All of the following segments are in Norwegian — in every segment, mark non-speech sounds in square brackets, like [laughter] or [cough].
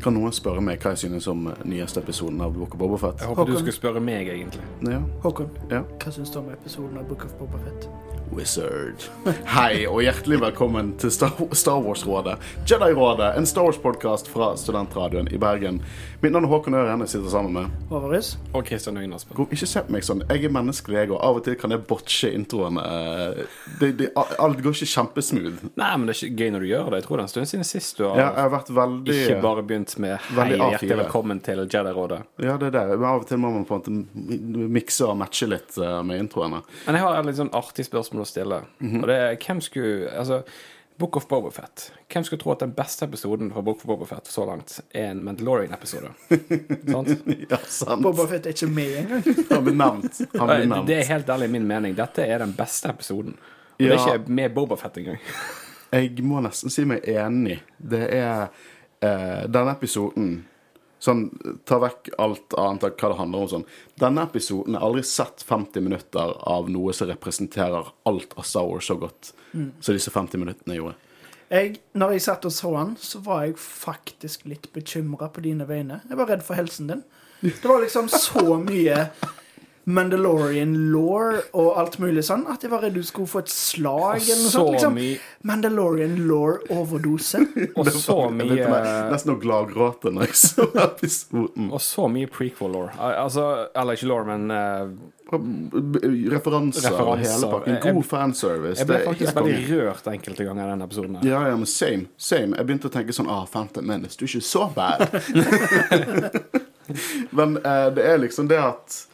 Kan noen spørre meg hva jeg synes om eh, nyeste episoden av Book of Bobafett? Jeg håper du Håkon. skulle spørre meg, egentlig. Ja. Håkon, Ja. hva syns du om episoden av Book of Boba Fett? Wizard. Hei, og hjertelig velkommen til Star, Wars-rådet. Jedi-rådet, en Star Wars-podkast fra Studentradioen i Bergen. Mitt navn er Håkon Øren. Jeg sitter sammen med Håvaris? Og Kristian Øyen Aspen. Ikke se på meg sånn. Jeg er menneskelig, og av og til kan jeg botche introene. Det, det, alt går ikke kjempesmooth. Nei, men det er ikke gøy når du gjør det. Jeg tror det er en stund siden sist du har Ja, har vært veldig ikke bare begynt med hei, Veldig A4. hjertelig velkommen til Jedi-rådet. Ja, det er det. Men av og til må man på en måte mikse og matche litt eh, med introene. Men jeg har et litt sånn artig spørsmål å stille. Mhm. Og det er hvem skulle Altså, Book of Bobofet. Hvem skulle tro at den beste episoden fra Book of Bobofet så langt er en Mandalorian-episode? [laughs] Sant? Ja, sant. Boba Fett er ikke med engang. Han blir nevnt. Han blir nevnt. Det er helt ærlig min mening. Dette er den beste episoden. Og det er ikke med Bobofet engang. Jeg må nesten si meg enig. Det er uh, denne episoden Sånn, Ta vekk alt annet av hva det handler om. sånn. Denne episoden har aldri sett 50 minutter av noe som representerer alt av Sour så godt som disse 50 minuttene gjorde. Jeg, når jeg satt og så han, så var jeg faktisk litt bekymra på dine vegne. Jeg var redd for helsen din. Det var liksom så mye Mandalorian-law og alt mulig sånn at jeg var redd du skulle få et slag eller noe så sånt. Liksom. Mandalorian-law-overdose. [laughs] Og så mye Nesten å gladgråte når jeg så [laughs] episoden. Og så mye prequel-law. Altså, eller ikke law, men uh, Referanser, og Referanser. hele pakken. Jeg- God fanservice. Jeg ble faktisk veldig rørt enkelte ganger i den episoden. her Ja, ja, men same. same. Jeg begynte å tenke sånn Ah, Phantom Menace, du er ikke så bad. [laughs] men uh, det er liksom det at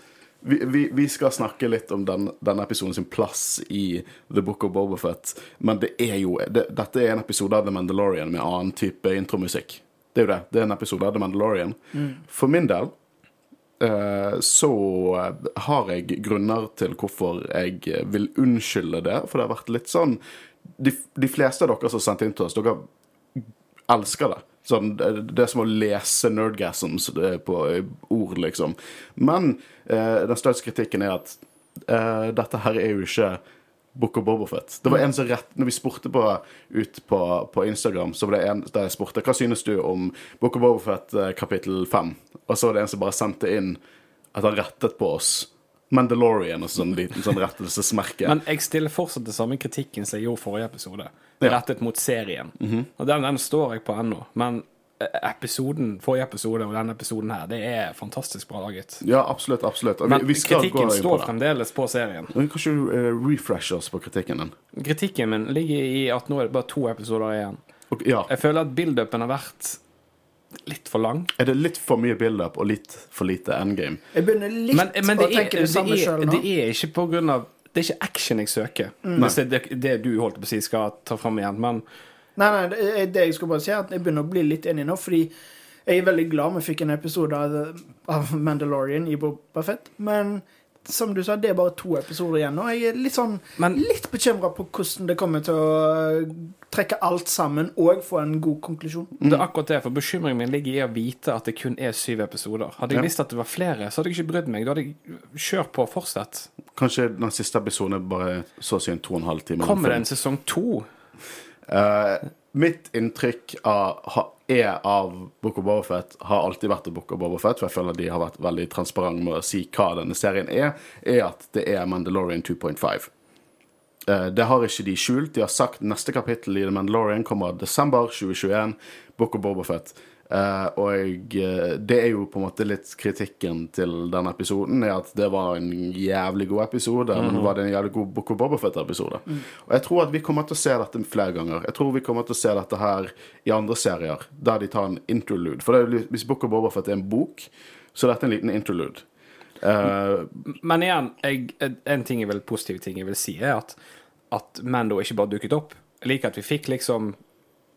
vi, vi, vi skal snakke litt om den, denne episoden sin plass i The Book of Bobafett. Men det er jo det, Dette er en episode av The Mandalorian med annen type intromusikk. Det er jo det. Det er en episode av The Mandalorian. For min del eh, så har jeg grunner til hvorfor jeg vil unnskylde det. For det har vært litt sånn De, de fleste av dere som har sendt inn til oss, dere elsker det. Sånn, det, er som å lese nerdgasms er på ord, liksom. Men eh, den største kritikken er at eh, dette her er jo ikke Book of Bobofet. Det var en som rett Når vi spurte på, ut på, på Instagram, så var det en der jeg spurte hva synes du om Book of Bobafett eh, kapittel 5. Og så var det en som bare sendte inn at han rettet på oss. Mandalorian og sånn liten sånn rettelsesmerke. Men jeg stiller fortsatt den samme kritikken som jeg gjorde forrige episode. Ja. Rettet mot serien. Og den, den står jeg på ennå. Men eh, episoden, forrige episode og denne episoden her, det er fantastisk bra laget. Ja, absolutt. absolutt. Og Men vi, vi kritikken står på det. fremdeles på serien. Kan ikke du uh, refreshe oss på kritikken din? Kritikken min ligger i at nå er det bare to episoder igjen. Okay, ja. Jeg føler at build-upen har vært litt for lang. Er det litt for mye build-up og litt for lite endgame? Jeg begynner litt Men, men det, å er, tenke det samme er, sjøl nå. det er ikke på grunn av Det er ikke action jeg søker. Hvis det, det, det du holdt på å si, skal ta fram igjen. Men Nei, nei, det, er det jeg skulle bare si, er at jeg begynner å bli litt enig nå, fordi jeg er veldig glad vi fikk en episode av, av Mandalorian i Boba Fett, men som du sa, det er bare to episoder igjen nå. Jeg er litt sånn Men- litt bekymra på hvordan det kommer til å øh, trekke alt sammen og få en god konklusjon. det er akkurat det, for bekymringen min ligger i å vite at det kun er syv episoder. Hadde jeg Ja. visst at det var flere, så hadde jeg ikke brydd meg. Da hadde jeg kjørt på og fortsatt. Kanskje den siste episoden er bare så å si en to og en halv time. Kommer det en sesong to? Uh, mitt inntrykk av, ha, er av Book of Bobafett har alltid vært av Book of Bobafett, for jeg føler de har vært veldig transparente med å si hva denne serien er, er at det er Mandalorian 2.5. Eh, det har ikke de skjult. De har sagt neste kapittel i The Mandalorian kommer desember 2021. Book of Bobafett. Uh, og eh, det er jo på en måte litt kritikken til denne episoden, er at det var en jævlig god episode, men var det en jævlig god Book of Bobafett-episode? Og jeg tror at vi kommer til å se dette flere ganger. Jeg tror vi kommer til å se dette her i andre serier, der de tar en interlude. For det er, hvis Book of Bobafett er en bok, så er dette en liten interlude. Uh, Men igjen, jeg, en ting jeg vil, positiv ting jeg vil si, er at, at Mando ikke bare dukket opp. Jeg liker at vi fikk liksom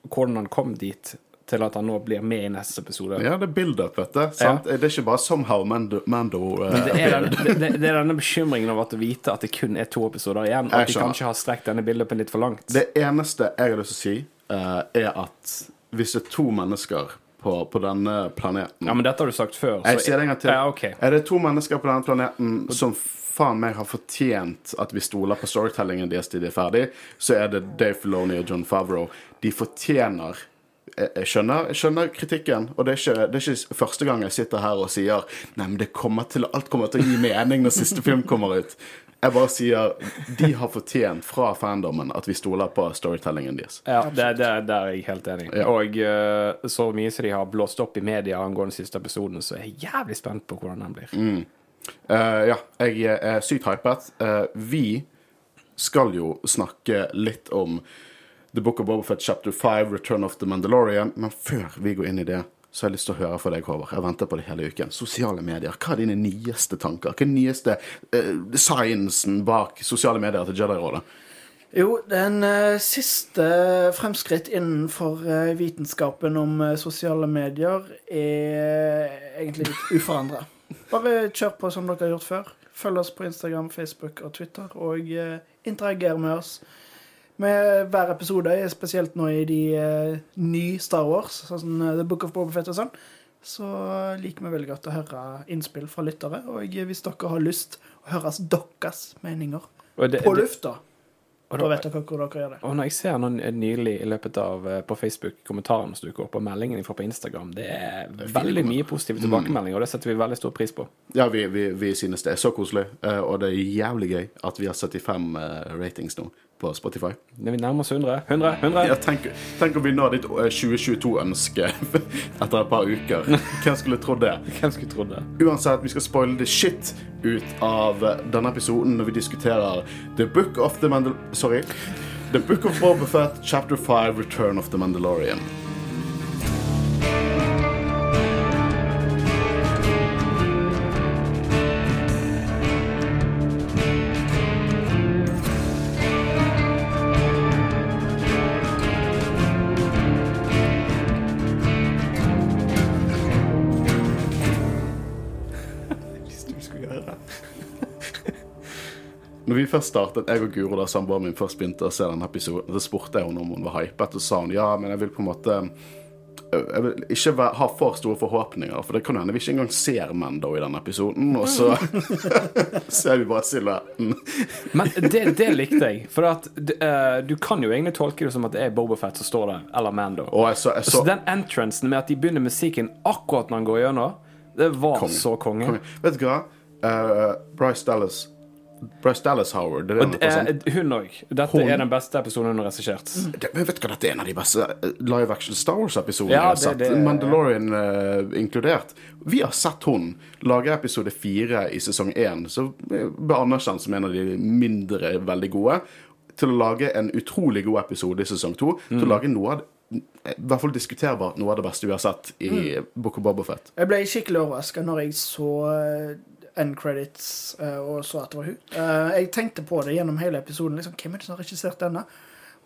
hvordan han kom dit, til at han nå blir med i neste episode. ja, det er build-up, vet du. Sant? Det er ikke bare somehow Mando, Mando uh, Det er, den, det, det er denne bekymringen over å vite at det kun er to episoder igjen, og at de kanskje har strekt denne build-upen litt for langt. Det eneste jeg har lyst til å si, uh, er at hvis det er to mennesker på, på denne planeten Ja, men dette har du sagt før. Jeg sier det en gang til. Ja, okay. Er det to mennesker på denne planeten som faen meg har fortjent at vi stoler på storytellingen deres til de er ferdig, så er det Dave Filoni og John Favreau. De fortjener jeg, skjønner, jeg skjønner kritikken, og det er, ikke, det er ikke første gang jeg sitter her og sier Nei, men det kommer til, alt kommer til å gi mening når siste film kommer ut. Jeg bare sier de har fortjent fra fandommen at vi stoler på storytellingen deres. Ja, det, det, det er jeg helt enig i. Ja. Og eh, så mye som de har blåst opp i media angående siste episoden, så er jeg jævlig spent på hvordan den blir. Eh, ja, jeg er sykt hypet. Uh, vi skal jo snakke litt om The Book of Bobafett chapter 5, Return of the Mandalorian, men før vi går inn i det, så har jeg lyst til å høre fra deg, Håvard. Jeg venter på det hele uken. Sosiale medier. Hva er dine nyeste tanker? Hva er den nyeste uh, sciencen bak sosiale medier til Jedi-rådet? Jo, den eh, siste fremskritt innenfor eh, vitenskapen om eh, sosiale medier er egentlig litt uforandra. Bare kjør på som dere har gjort før. Følg oss på Instagram, Facebook og Twitter, og eh, interager med oss. Med hver episode, spesielt nå i de uh, nye Star Wars, sånn eh, The Book of Boba Fett og sånn, så liker vi veldig godt å høre innspill fra lyttere. Og hvis dere har lyst å høre deres meninger Og det- på lufta, og da da- vet dere hvor dere gjør det. Og når jeg ser noen nylig i løpet av eh, på Facebook kommentarene som dukker opp, og meldingene fra på Instagram, det er veldig mye positive tilbakemeldinger, og det setter vi veldig stor pris på. Ja, vi, vi, vi synes det er så koselig, eh, og det er jævlig gøy at vi har 75 eh, ratings nå på Spotify. Når vi nærmer oss 100 100, 100. Ja, tenk, tenk om vi når ditt eh, 2022-ønske [laughs] etter et par uker. Hvem skulle trodd det? [laughs] Hvem skulle trodd det? Uansett, vi skal spoile the shit ut av eh, denne episoden når vi diskuterer The Book of the Mandal... Sorry. The Book of Boba Fett, Chapter 5, Return of the Mandalorian. Først startet, jeg og Guro, da samboeren min først begynte å se denne episoden, så spurte jeg henne om hun var hypet, og sa hun ja, men jeg vil på en måte jeg vil ikke være, ha for store forhåpninger, for det kan hende vi ikke engang ser Mando i denne episoden, og så [laughs] ser vi bare silhuetten. Men det, det likte jeg. For at uh, du kan jo egentlig tolke det som at det er Bobafett som står der, eller Mando. Jeg så, jeg Så så den entrancen med at de begynner musikken akkurat når han går gjennom, det var Konge. så konge. Konge. Vet du hva? Uh, Bryce Dallas Bryce Dallas Howard, det er det eh, hun òg. Dette Hun- er den beste episoden hun har regissert. Men vet du hva, Dette er en av de beste eh, live action Star Wars-episodene Ja, jeg har det- sett. det- Mandalorian uh, inkludert. Vi har sett hun lage episode fire i sesong én, som ble anerkjent som en av de mindre veldig gode, til å lage en utrolig god episode i sesong to. Til å lage noe av det, i hvert fall diskuterbart noe av det beste vi har sett i Book of Bobafett. Jeg ble skikkelig overraska når jeg så end credits eh, og så at det var hun. Eh, jeg tenkte på det gjennom hele episoden. Liksom, Hvem er det som har regissert denne?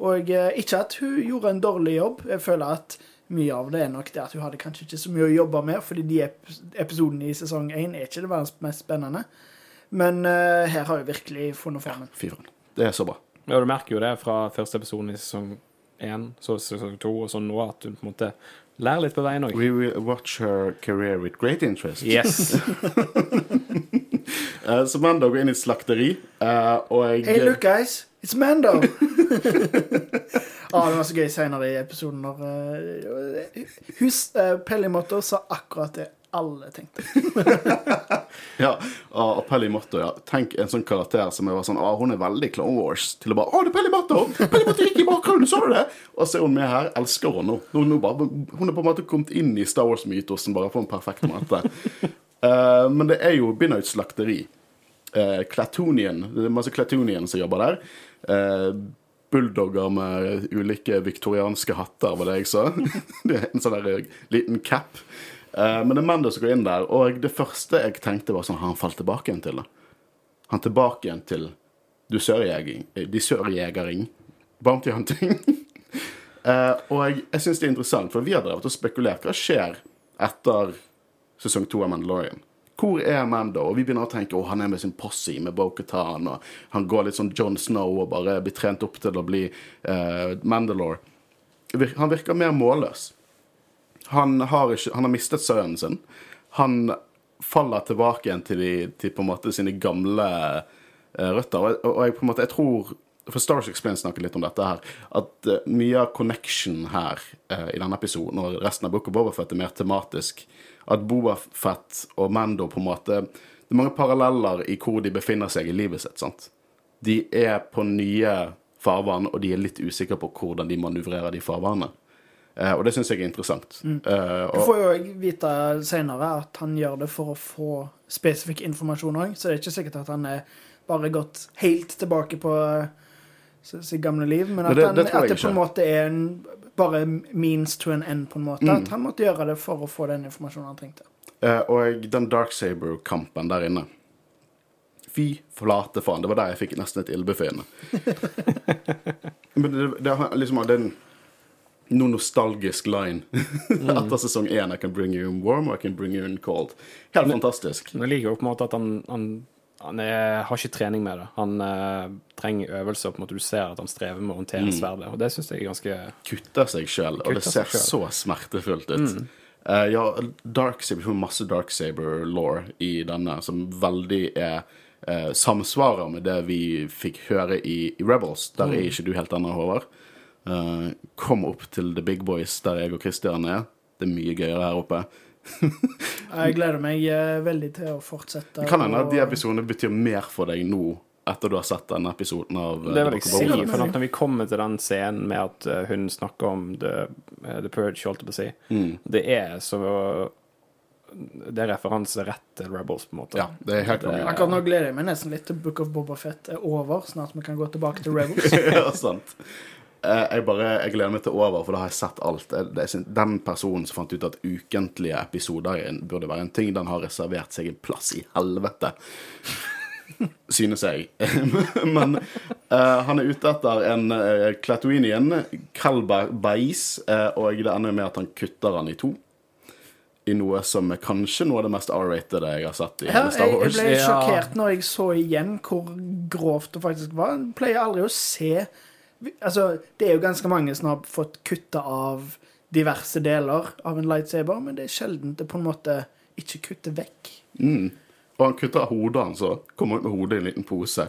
Og eh, ikke at hun gjorde en dårlig jobb. Jeg føler at mye av det er nok det at hun hadde kanskje ikke så mye å jobbe med, fordi de ep episodene i sesong én er ikke det verdens mest spennende. Men uh, her har hun virkelig funnet formen. Fy Fyren. Det er så bra. Ja, du merker jo det fra første episoden i sesong én, så sesong to, og så nå at hun på en måte lærer litt på veien òg. We will watch her career with great interest. Yes. [laughs] Eh, så Mando går inn i et slakteri, eh, og jeg Hey, look, guys! It's Mando! [laughs] ah, det var så gøy senere i episoden når uh, hus, uh, Pellimåter sa akkurat det alle tenkte. [laughs] Ja, og, Pelly Motto, ja. Tenk en sånn karakter som jeg var sånn ah, hun er veldig Clone Wars. Til å bare Å, det er Pelly Motto! Pelly Motto gikk i bakgrunnen, så du det? Og så er hun med her. Elsker hun nå. Hun, bare, hun er på en måte kommet inn i Star Wars-mytosen bare på en perfekt måte. uh, [laughs] men det er jo begynner et slakteri. Uh, Klatonian. Det er masse Klatonian som jobber der. Uh, bulldogger med ulike viktorianske hatter, var det jeg sa. [laughs] det er en sånn der eh, liten cap. Eh, men det er Mando som går inn der, og det første jeg tenkte, var sånn han falt tilbake igjen til det? Han tilbake igjen til eh, dusørjegering, bounty hunting. [laughs] Eh, og jeg, jeg syns det er interessant, for vi har drevet og spekulert. Hva skjer etter sesong to av Mandalorian? Hvor er Mando? Og vi begynner å tenke å, han er med sin posse med Bo-Katan, og han går litt sånn John Snow og bare blir trent opp til å bli uh, Mandalore. Han virker mer målløs. Han har, ikke, han har mistet sønnen sin. Han faller tilbake igjen til, de, til på en måte sine gamle eh, røtter. Og, og jeg, på en måte, jeg tror For Stars Explain snakker litt om dette her. At uh, mye av connection her uh, i denne episoden og resten av Book of Bobafett er mer tematisk. At Bobafett og Mando på en måte Det er mange paralleller i hvor de befinner seg i livet sitt. sant? De er på nye farvann, og de er litt usikre på hvordan de manøvrerer de farvannene. Eh, og det syns jeg er interessant. Eh, Du får jo vite senere at han gjør det for å få spesifikk informasjon òg, så det er ikke sikkert at han er bare gått helt tilbake på eh, sitt gamle liv, men at, det- han, det at det på en måte er en, bare means to an end, på en måte. Mm. At han måtte gjøre det for å få den informasjonen han trengte. eh, og den Darksaber-kampen der inne Fy flate faen. Det var der jeg fikk nesten et ildbefinnende. [laughs] Men det, det, liksom, det er en noe nostalgisk line [laughs] etter sesong én. I can bring you in warm, or I can bring you in cold. Helt fantastisk. Men jeg liker jo på en måte at han, han, han er, har ikke trening med det. Han uh, trenger øvelser. på en måte Du ser at han strever med å håndtere sverdet, og det syns jeg er ganske Kutter seg sjøl, og det ser så smertefullt ut. Eh, ja, Darksaber, Saber, masse masse Darksaber-law i denne, som veldig er uh, samsvarer med det vi fikk høre i, i Rebels. Der er ikke du helt ennå, Håvard. Eh, kom opp til The Big Boys, der jeg og Christian er. Det er mye gøyere her oppe. [laughs] Jeg gleder meg eh, veldig til å fortsette. Det kan hende at de episodene betyr mer for deg nå, etter du har sett denne episoden av eh, Det vil jeg si. For når vi kommer til den scenen med at hun snakker om The, the Purge, holdt jeg på å si, Mm. det er så Det er referanse rett til Rebels, på en måte. Ja, det er helt konge. Akkurat nå gleder jeg meg nesten litt til Book of Boba Fett er over. sånn at vi kan gå tilbake til Rebels. [laughs] ja, sant. Eh, Jeg bare, jeg gleder meg til over, for da har jeg sett alt. Jeg- det er Den personen som fant ut at ukentlige episoder er burde være en ting, den har reservert seg en plass i helvete. [laughs] Synes jeg. [laughs] Men uh, han er ute etter en uh, Klatouinien, Kalba Bais, eh, og det ender med at han kutter han i to. I noe som er kanskje noe av det mest R-ratede jeg har sett i Ja, Star Wars. jeg ble Ja. sjokkert når jeg så igjen hvor grovt det faktisk var. Jeg pleier aldri å se Altså, det er jo ganske mange som har fått kutta av diverse deler av en lightsaber, men det er sjelden det på en måte ikke kutter vekk. Mm. Og han kutter av hodet hans og kommer ut med hodet i en liten pose.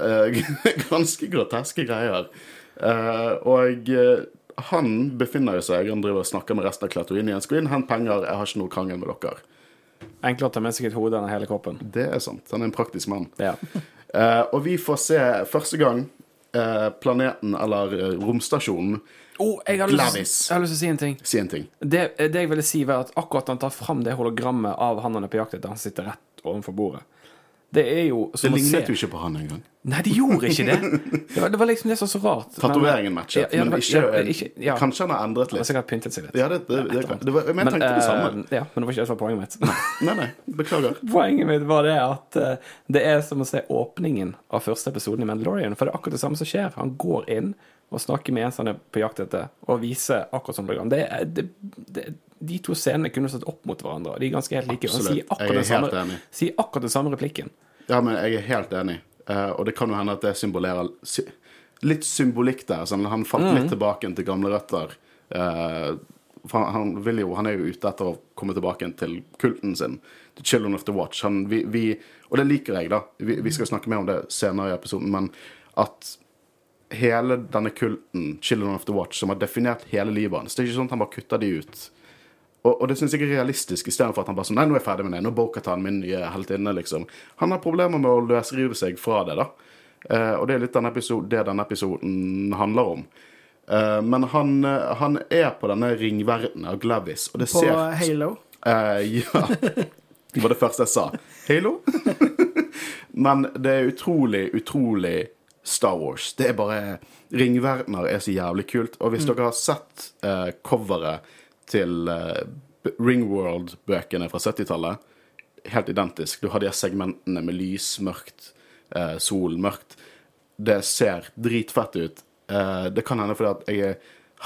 Eh, [laughs] ganske groteske greier. Eh, og eh, han befinner seg Han driver og snakker med resten av Klatouinien. Skal inn, hent penger, jeg har ikke noe krangel med dere. Enklere å ta med seg et hode enn hele kroppen. Det er sant. Han er en praktisk mann. Ja. Eh, og vi får se første gang planeten, eller eh, romstasjonen, Oh, jeg, har lyst, jeg har lyst til å si en ting. si en ting. Det, det jeg ville si, var at akkurat han tar fram det hologrammet av han han er på jakt etter, han sitter rett overfor bordet. Det er jo Det lignet jo ikke på han engang. Nei, de gjorde ikke det. [laughs] Det var, det var liksom det som var så rart. Tatoveringen matchet, Ja, ja, men ikke, ja, ikke ja. Kanskje han har endret litt. har litt. sikkert pyntet seg litt. Ja, det, det, det, det var, men jeg tenkte det eh, samme. ja, men det var ikke det som var poenget mitt. Nei, nei, beklager. [laughs] Poenget mitt var det at eh, det er som å se åpningen av første episoden i Mandalorian. For det er akkurat det samme som skjer. Han går inn og snakker med en som han er på jakt etter, og viser akkurat som program. Det, det, det, de to scenene kunne stått opp mot hverandre, og de er ganske helt like. Han sier akkurat, Jeg samme, sier akkurat den samme replikken. Ja, men jeg er helt enig. Uh, og det kan jo hende at det symbolerer sy litt symbolikk der. Sånn, han falt litt tilbake til gamle røtter. Uh, for han, han, jo, han er jo ute etter å komme tilbake til kulten sin. The Children of the Watch. Han, vi, vi, og det liker jeg, da. Vi, vi skal snakke mer om det senere i episoden. Men at hele denne kulten, Children of the Watch, som har definert hele livet hans Det er ikke sånn at han bare kutter de ut. Og, og det syns jeg er realistisk, istedenfor at han bare sånn Nei, nå er jeg ferdig med det. Nå boker han min nye heltinne, liksom. Han har problemer med å løsrive seg fra det, da. Eh, og det er litt den episode, det denne episoden handler om. Eh, men han, eh, han er på denne ringverdenen av Glavis, og det På ser Halo. Eh, ja. Det var det første jeg sa. Halo? [laughs] Men det er utrolig, utrolig Star Wars. Det er bare Ringverdener er så jævlig kult. Og hvis dere har sett eh, coveret til eh, Ringworld-bøkene fra 70-tallet, helt identisk. Du har de segmentene med lys, mørkt, eh, sol, mørkt. Det ser dritfett ut. Eh, det kan hende fordi at jeg er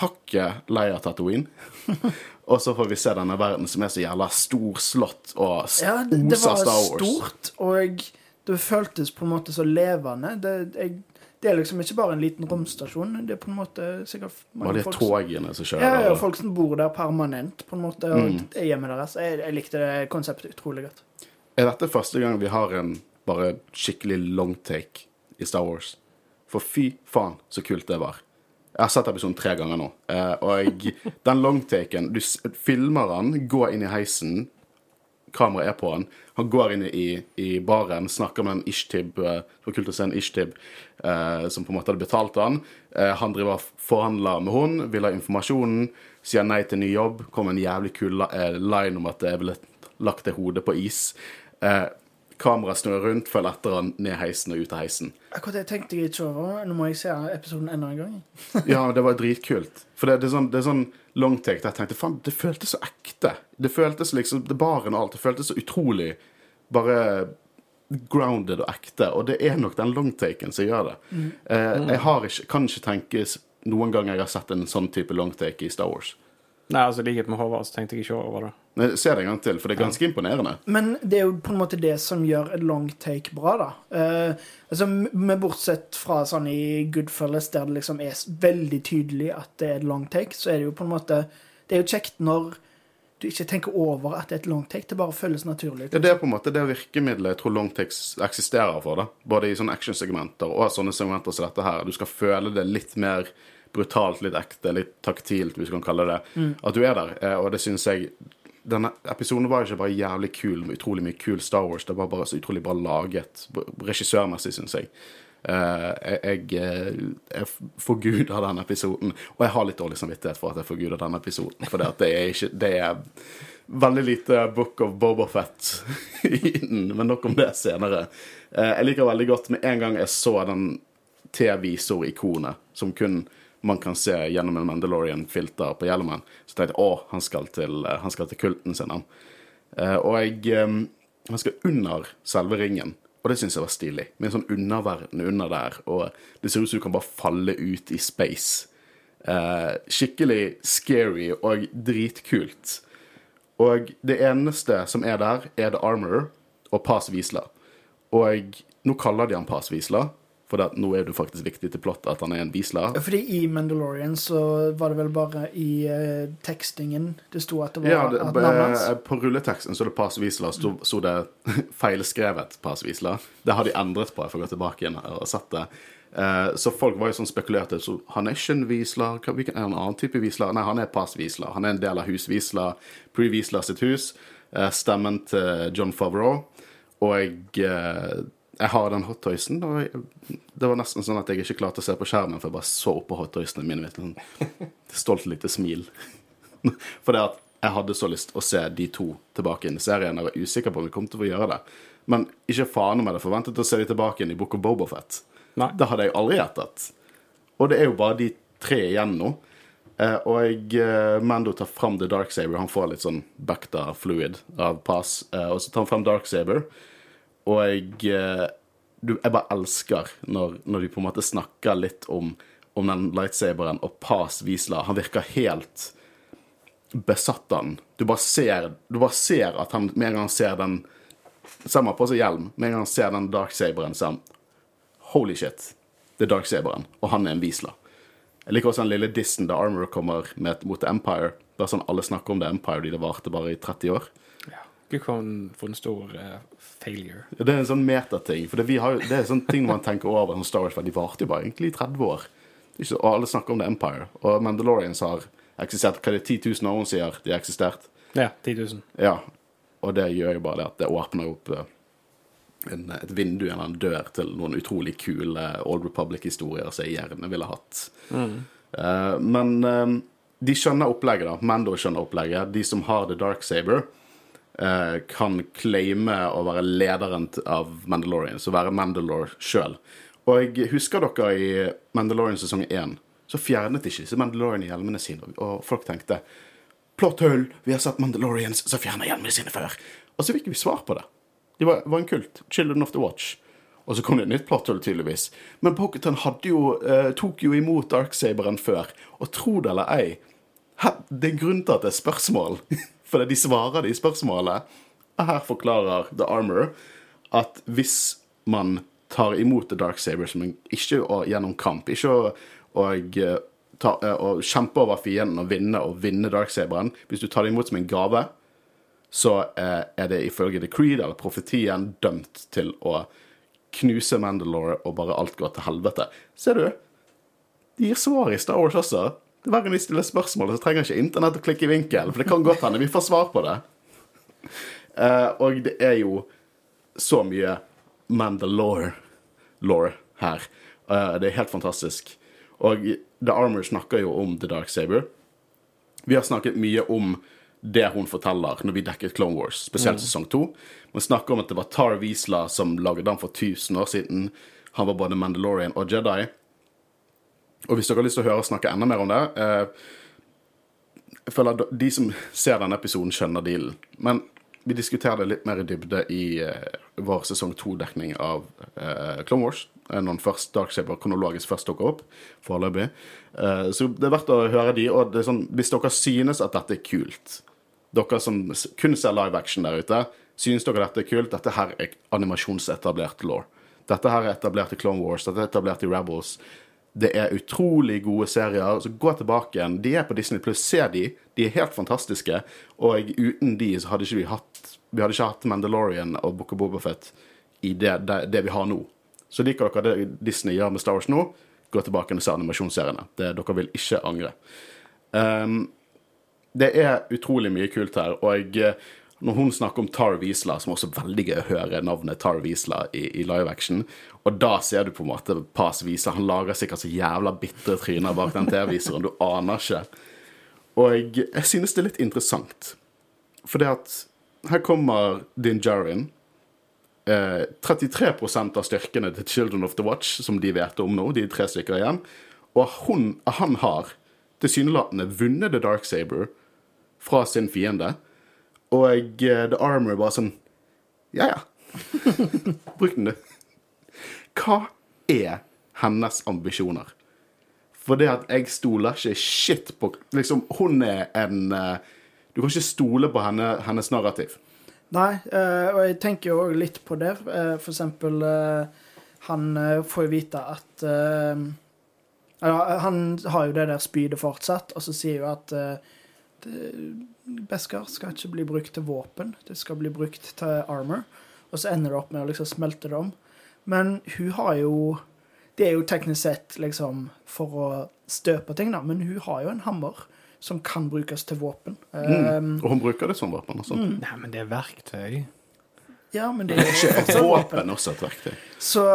hakket lei av Tatooine. [laughs] og så får vi se denne verden som er så jævla storslått og s- Ja, det, det var stort, og det føltes på en måte så levende. Det, jeg, det er liksom ikke bare en liten romstasjon. Det er på en måte sikkert Og de folk som- togene som kjører. Ja, ja, folk som bor der permanent, på en måte. Og Mm. det er hjemmet deres. Jeg, jeg likte det konseptet utrolig godt. Er dette første gang vi har en bare skikkelig long take i Star Wars? For fy faen, så kult det var. Jeg har sett episoden tre ganger nå. Eh, og [laughs] den longtaken Du filmer han, går inn i heisen, kameraet er på han. Han går inn i, i baren, snakker med en Ishtib. eh, Det var kult å se en Ishtib eh, som på en måte hadde betalt han. Eh, han driver forhandler med hun, vil ha informasjonen, sier nei til ny jobb. Kommer en jævlig kul eh, line om at jeg ville lagt det hodet på is. Eh, Kameraet snur rundt, følger etter han ned heisen og ut av heisen. Akkurat det tenkte jeg ikke over. Nå må jeg se episoden enda en gang. [laughs] Ja, det var dritkult. For det, det er sånn, det er sånn longtake der jeg tenkte faen, det føltes så ekte. Det føltes liksom Det baren og alt. Det føltes så utrolig bare grounded og ekte. Og det er nok den longtaken som gjør det. Eh, jeg har ikke, kan ikke tenkes noen gang jeg har sett en sånn type longtake i Star Wars. Nei, altså, likhet med Håvard så tenkte jeg ikke over det. Nei, Se det en gang til, for det er ganske imponerende. Men det er jo på en måte det som gjør et long take bra, da. Eh, altså, med Bortsett fra sånn i Goodfellas, der det liksom er veldig tydelig at det er et long take, så er det jo på en måte Det er jo kjekt når du ikke tenker over at det er et long take. Det bare føles naturlig. Ja, det er på en måte det virkemidlet jeg tror longtakes eksisterer for. da. Både i sånne actionsegmenter og sånne segmenter som dette her. Du skal føle det litt mer brutalt, litt ekte, litt taktilt, hvis du kan kalle det At du er der. Eh, Og det syns jeg Denne episoden var ikke bare jævlig kul utrolig mye kul Star Wars. Det var bare så utrolig bra laget. Regissørmessig, syns jeg. Eh, jeg eh, jeg forguder den episoden. Og jeg har litt dårlig samvittighet for at jeg forguder den episoden. For det, er ikke Det er veldig lite Book of Bobafett [laughs] i den, men nok om det senere. Eh, jeg liker veldig godt med en gang jeg så den T-visor-ikonet som kun man kan se gjennom en Mandalorian-filter på hjelmen, så tenkte jeg å, han skal til, han skal til kulten sin, han. Og jeg Han skal under selve ringen. Og det syns jeg var stilig. Med en sånn underverden under der. Og det ser ut som du kan bare falle ut i space. Eh, skikkelig scary og dritkult. Og det eneste som er der, er The Armorer og Pass Wisla. Og nå kaller de han Pass Wiesler, for det, nå er det faktisk viktig til plottet at han er en Wiesler. Fordi i Mandalorian så var det vel bare i uh, tekstingen det sto at det var Ja, det, at navnet hans. eh, På rulleteksten så det Pass Wiesler, sto, sto det [laughs] feilskrevet Pass Wiesler. Det har de endret på, jeg får gå tilbake igjen og sett det. Uh, så folk var jo sånn spekulerte. Så han er ikke en Wiesler. Hvilken er en annen type Wiesler? Nei, han er Pass Wiesler. Han er en del av Hus Wiesler, Pre Wiesler sitt hus. Uh, stemmen til John Favreau. Og jeg, jeg har den hottoysen. Og jeg, det var nesten sånn at jeg ikke klarte å se på skjermen, for jeg bare så på hottoysene mine. Vet du, sånn stolt lite smil. [laughs] For det at jeg hadde så lyst å se de to tilbake inn i serien. Jeg var usikker på om vi kom til å gjøre det. Men ikke faen om jeg hadde forventet å se de tilbake inn i Book of Bobofet. Det hadde jeg aldri gjettet. Og det er jo bare de tre igjen nå. Eh, og eh, Mando tar fram The Dark Saber. Han får litt sånn Bacta fluid av pass. Eh, og så tar han fram Dark Saber. Og jeg, eh, jeg bare elsker når, når de på en måte snakker litt om, om den lightsaberen og Paz Wiesler. Han virker helt besatt av den. Du bare ser, du bare ser at han med en gang han ser den man på seg hjelm, med en gang han ser den darksaberen, så er han Holy shit, det er darksaberen, og han er en Wiesler. Jeg liker også den lille dissen da Armor kommer med, mot Empire. Empire. Bare sånn alle snakker om det Empire, de det varte bare i 30 år. Gud, for en, stor uh, failure. Ja, Det er en sånn metating. For det, vi har, det er sånn ting man tenker over som Star Wars, for de varte jo bare egentlig i 30 år. Ikke og alle snakker om The Empire. Og Mandalorians har eksistert Hva er det 10 000 år hun sier de har eksistert? Ja, 10 000. Ja. Og det gjør jo bare det at det åpner opp eh, en, et vindu eller en dør til noen utrolig kule Old Republic-historier som jeg gjerne ville hatt. Eh, men uh, de skjønner opplegget, da. Mando skjønner opplegget. De som har The Dark Saber, kan claime å være lederen av Mandalorian, så være Mandalore sjøl. Og jeg husker dere i Mandalorian sesong 1, så fjernet ikke disse Mandalorian-hjelmene sine, og folk tenkte Plott hull, vi har sett Mandalorians som fjerner hjelmene sine før. Og så fikk vi svar på det. De var, var en kult. Children of the Watch. Og så kom det et nytt plotthull, tydeligvis. Men jo, eh, tok jo imot Darksaberen før. Og tro det eller ei, det er en grunn til at det er spørsmål. [laughs] For de svarer i spørsmålet. Og her forklarer The Armor at hvis man tar imot The Darksaber som en, ikke å, gjennom kamp, ikke å, å, eh, ta, eh, å kjempe over fienden og vinne og vinne Dark Saberen Hvis du tar det imot som en gave, så eh, er det ifølge The Creed eller profetien dømt til å knuse Mandalore, og bare alt går til helvete. Ser du? De gir svar i Star Wars også. Hver gang de stiller spørsmål, så trenger ikke internett å klikke i vinkel, for det kan godt hende vi får svar på det. Uh, og det er jo så mye Mandalore law her. Uh, det er helt fantastisk. Og The Armor snakker jo om The Dark Saber. Vi har snakket mye om det hun forteller når vi dekket Clone Wars, spesielt sesong to. Man snakker om at det var Tar Wiesla som laget den for 1000 år siden. Han var både Mandalorian og Jedi. Og hvis dere har lyst til å høre og snakke enda mer om det eh, Jeg føler at de som ser denne episoden, skjønner dealen. Men vi diskuterer det litt mer i dybde i eh, vår sesong to-dekning av eh, Clone Wars. Når først Darksaber kronologisk først dukker opp foreløpig. Så det er verdt å høre de. Og sånn, hvis dere synes at dette er kult, dere som kun ser live action der ute, synes dere dette er kult, dette her er animasjonsetablert law. Dette her er etablert i Clone Wars, dette er etablert i Rebels. Det er utrolig gode serier. Så gå tilbake igjen. De er på Disney Pluss. Se de. De er helt fantastiske. Og uten de så hadde ikke vi hatt Vi hadde ikke hatt Mandalorian og Book of Bobafett i det, det, det vi har nå. Så liker dere det Disney gjør med Star Wars nå, gå tilbake og se animasjonsseriene. Det, dere vil ikke angre. Um, det er utrolig mye kult her, og eh, når hun snakker om Tar Wiesla, som også er veldig gøy å høre navnet Tar Wiesla i, i live action, og da ser du på en måte Paz Wiesla. Han lager sikkert så jævla bitre tryner bak den TV-viseren, du aner ikke. Og jeg, synes det er litt interessant, for det at her kommer Din Djarin. Eh, 33% av styrkene til Children of the Watch, som de vet om nå, de tre stykker igjen, og hun, han har tilsynelatende vunnet The Dark Saber fra sin fiende. Og eh, The Armor bare sånn Ja, ja. [laughs] Bruk den, du. Hva er hennes ambisjoner? For det at jeg stoler ikke shit på Liksom, hun er en eh, Du kan ikke stole på henne, hennes narrativ. Nei, eh, og jeg tenker jo litt på det. For eksempel Han får jo vite at Han har jo det der spydet fortsatt, og så sier jo at eh, Beskar skal ikke bli brukt til våpen, det skal bli brukt til armor. Og så ender det opp med å liksom smelte det om. Men hun har jo Det er jo teknisk sett liksom for å støpe ting, da, men hun har jo en hammer som kan brukes til våpen. Eh, Og hun bruker det som våpen. Altså. Nei, men det er verktøy. Ja, men det er ikke Et våpen. også et verktøy. Så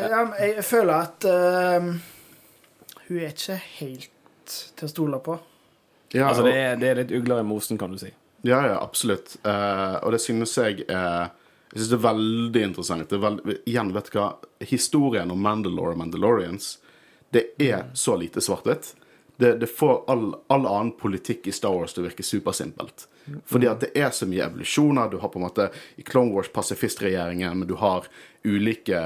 ja, jeg føler at eh, hun er ikke helt til å stole på. Ja, Altså, det er, det er litt ugler i mosen, kan du si. Ja, ja, absolutt. Eh, og det synes jeg er Jeg synes det er veldig interessant. Det er veld, igjen, vet du hva? Historien om Mandalore og Mandalorians, det er så lite svart-hvitt. Det, det får all, all annen politikk i Star Wars til å virke supersimpelt. Fordi at det er så mye evolusjoner. Du har på en måte i Clone Wars pasifistregjeringen, men du har ulike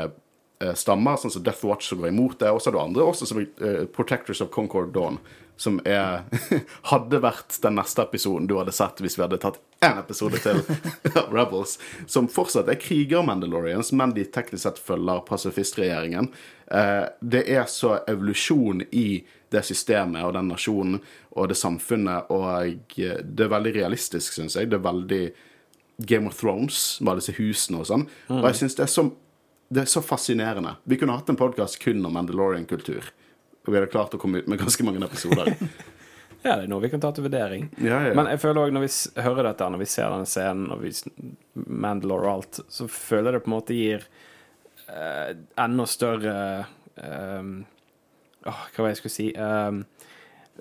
eh, stammer, sånn som Death Watch som går imot det, og så har du andre også som eh, Protectors of Concord Dawn, som er [laughs] hadde vært den neste episoden du hadde sett hvis vi hadde tatt én episode til [laughs] av Rebels, som fortsatt er kriger-Mandalorians, men de teknisk sett følger pasifistregjeringen. Eh, det er så evolusjon i det systemet og den nasjonen og det samfunnet, og eh, det er veldig realistisk, syns jeg. Det er veldig Game of Thrones med disse husene og sånn. Og jeg syns det så det er så fascinerende. Vi kunne hatt en podkast kun om Mandalorian-kultur. Og vi hadde klart å komme ut med ganske mange episoder. [laughs] Ja, det er noe vi kan ta til vurdering. Ja, ja. Men jeg føler også når vi hører dette, når vi ser denne scenen, og vi Mandalore og alt, så føler jeg det på en måte gir uh, enda større eh, oh, Hva var det jeg skulle si? Eh,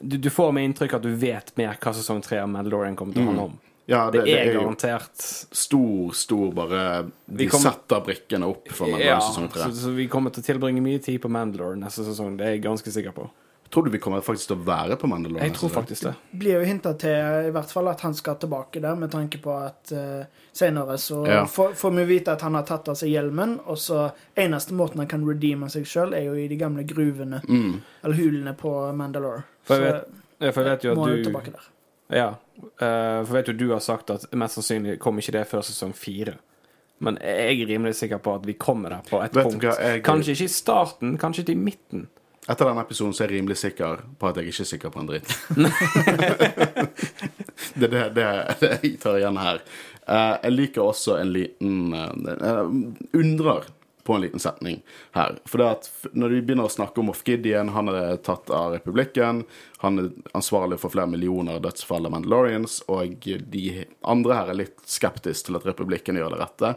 du, du får med inntrykk at du vet mer hva sesong tre av Mandalorian kommer til å handle om. Ja, Det, er, jo garantert stor, stor bare De Vi kommer- setter brikkene opp for Ja, sesong 3. så, så vi kommer til å tilbringe mye tid på Mandalore neste sesong. Det er jeg ganske sikker på. Tror du vi kommer faktisk til å være på Mandalore? Jeg tror faktisk det. blir jo hinta til i hvert fall at han skal tilbake der, med tanke på at uh, senere så Ja. får, får vi vite at han har tatt av seg hjelmen, og så eneste måten han kan redeeme seg sjøl, er jo i de gamle gruvene, Mm. eller hulene på Mandalore. For jeg så vet- For jeg vet jo at du tilbake der. Ja, eh, for vet jo du har sagt at mest sannsynlig kommer ikke det før sesong fire. Men jeg er rimelig sikker på at vi kommer der på et Vet punkt. jeg- Kanskje ikke i starten, kanskje ikke i midten. Etter denne episoden så er jeg rimelig sikker på at jeg ikke er sikker på en dritt. [laughs] [laughs] det er det, jeg tar igjen her. Eh, jeg liker også en liten uh, Undrer på en liten setning her. For det at når de begynner å snakke om Moff Gideon, han er tatt av republikken, han er ansvarlig for flere millioner dødsfall av Mandalorians, og de andre her er litt skeptiske til at republikken gjør det rette.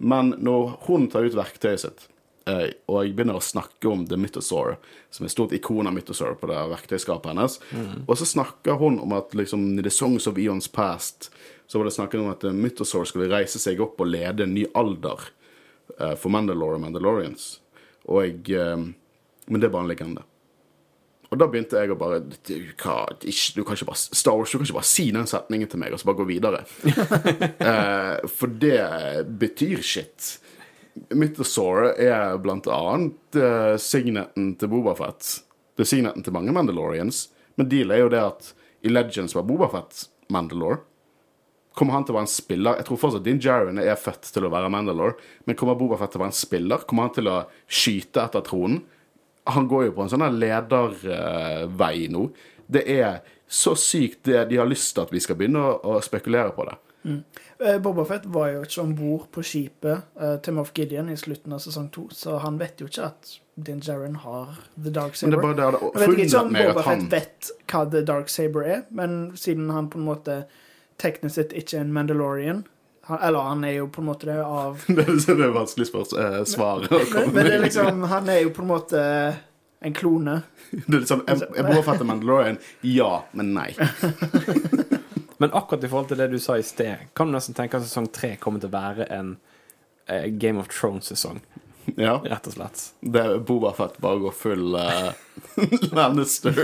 Men når hun tar ut verktøyet sitt, eh, og jeg begynner å snakke om The Mythosaur, som er et stort ikon av Mythosaur på det verktøyskapet hennes, og så snakker hun om at liksom, i The Songs of Eons Past så var det snakket om at The Mythosaur skulle reise seg opp og lede en ny alder eh, for Mandalore og Mandalorians. Og jeg, eh, men det er bare en legende. Og da begynte jeg å bare du, hva, ikke, du kan ikke bare Star Wars, du kan ikke bare si den setningen til meg og så bare gå videre. [laughs] eh, for det betyr shit. Mythosaur er blant annet eh, signeten til Bobafett. Det er signeten til mange Mandalorians. Men deal er jo det at i Legends var Bobafett Mandalore. Kommer han til å være en spiller? Jeg tror fortsatt Din Jaren er født til å være Mandalore. Men kommer Bobafett til å være en spiller? Kommer han til å skyte etter tronen? Han går jo på en sånn ledervei nå. Det er så sykt det de har lyst til at vi skal begynne å, å spekulere på det. Mm. Boba Fett var jo ikke om bord på skipet eh, til Moff Gideon i slutten av sesong to, så han vet jo ikke at Din Jaren har The Dark Saber. Men det er bare det Jeg vet ikke om Boba han Fett vet hva The Dark Saber er, men siden han på en måte teknisk sett ikke en Mandalorian han, Eller han er jo på en måte det av [laughs] Det er det er vanskelig spørs, eh, svar. å Men, komme men det er liksom, han er jo på en måte en klone. [laughs] Det er liksom, jeg, jeg bor fett Mandalorian. Ja, men nei. [laughs] Men akkurat i forhold til det du sa i sted, kan du nesten tenke at sesong tre kommer til å være en eh, Game of Thrones-sesong, Ja, rett og slett. det er Boba Fett bare går full uh, Lannister.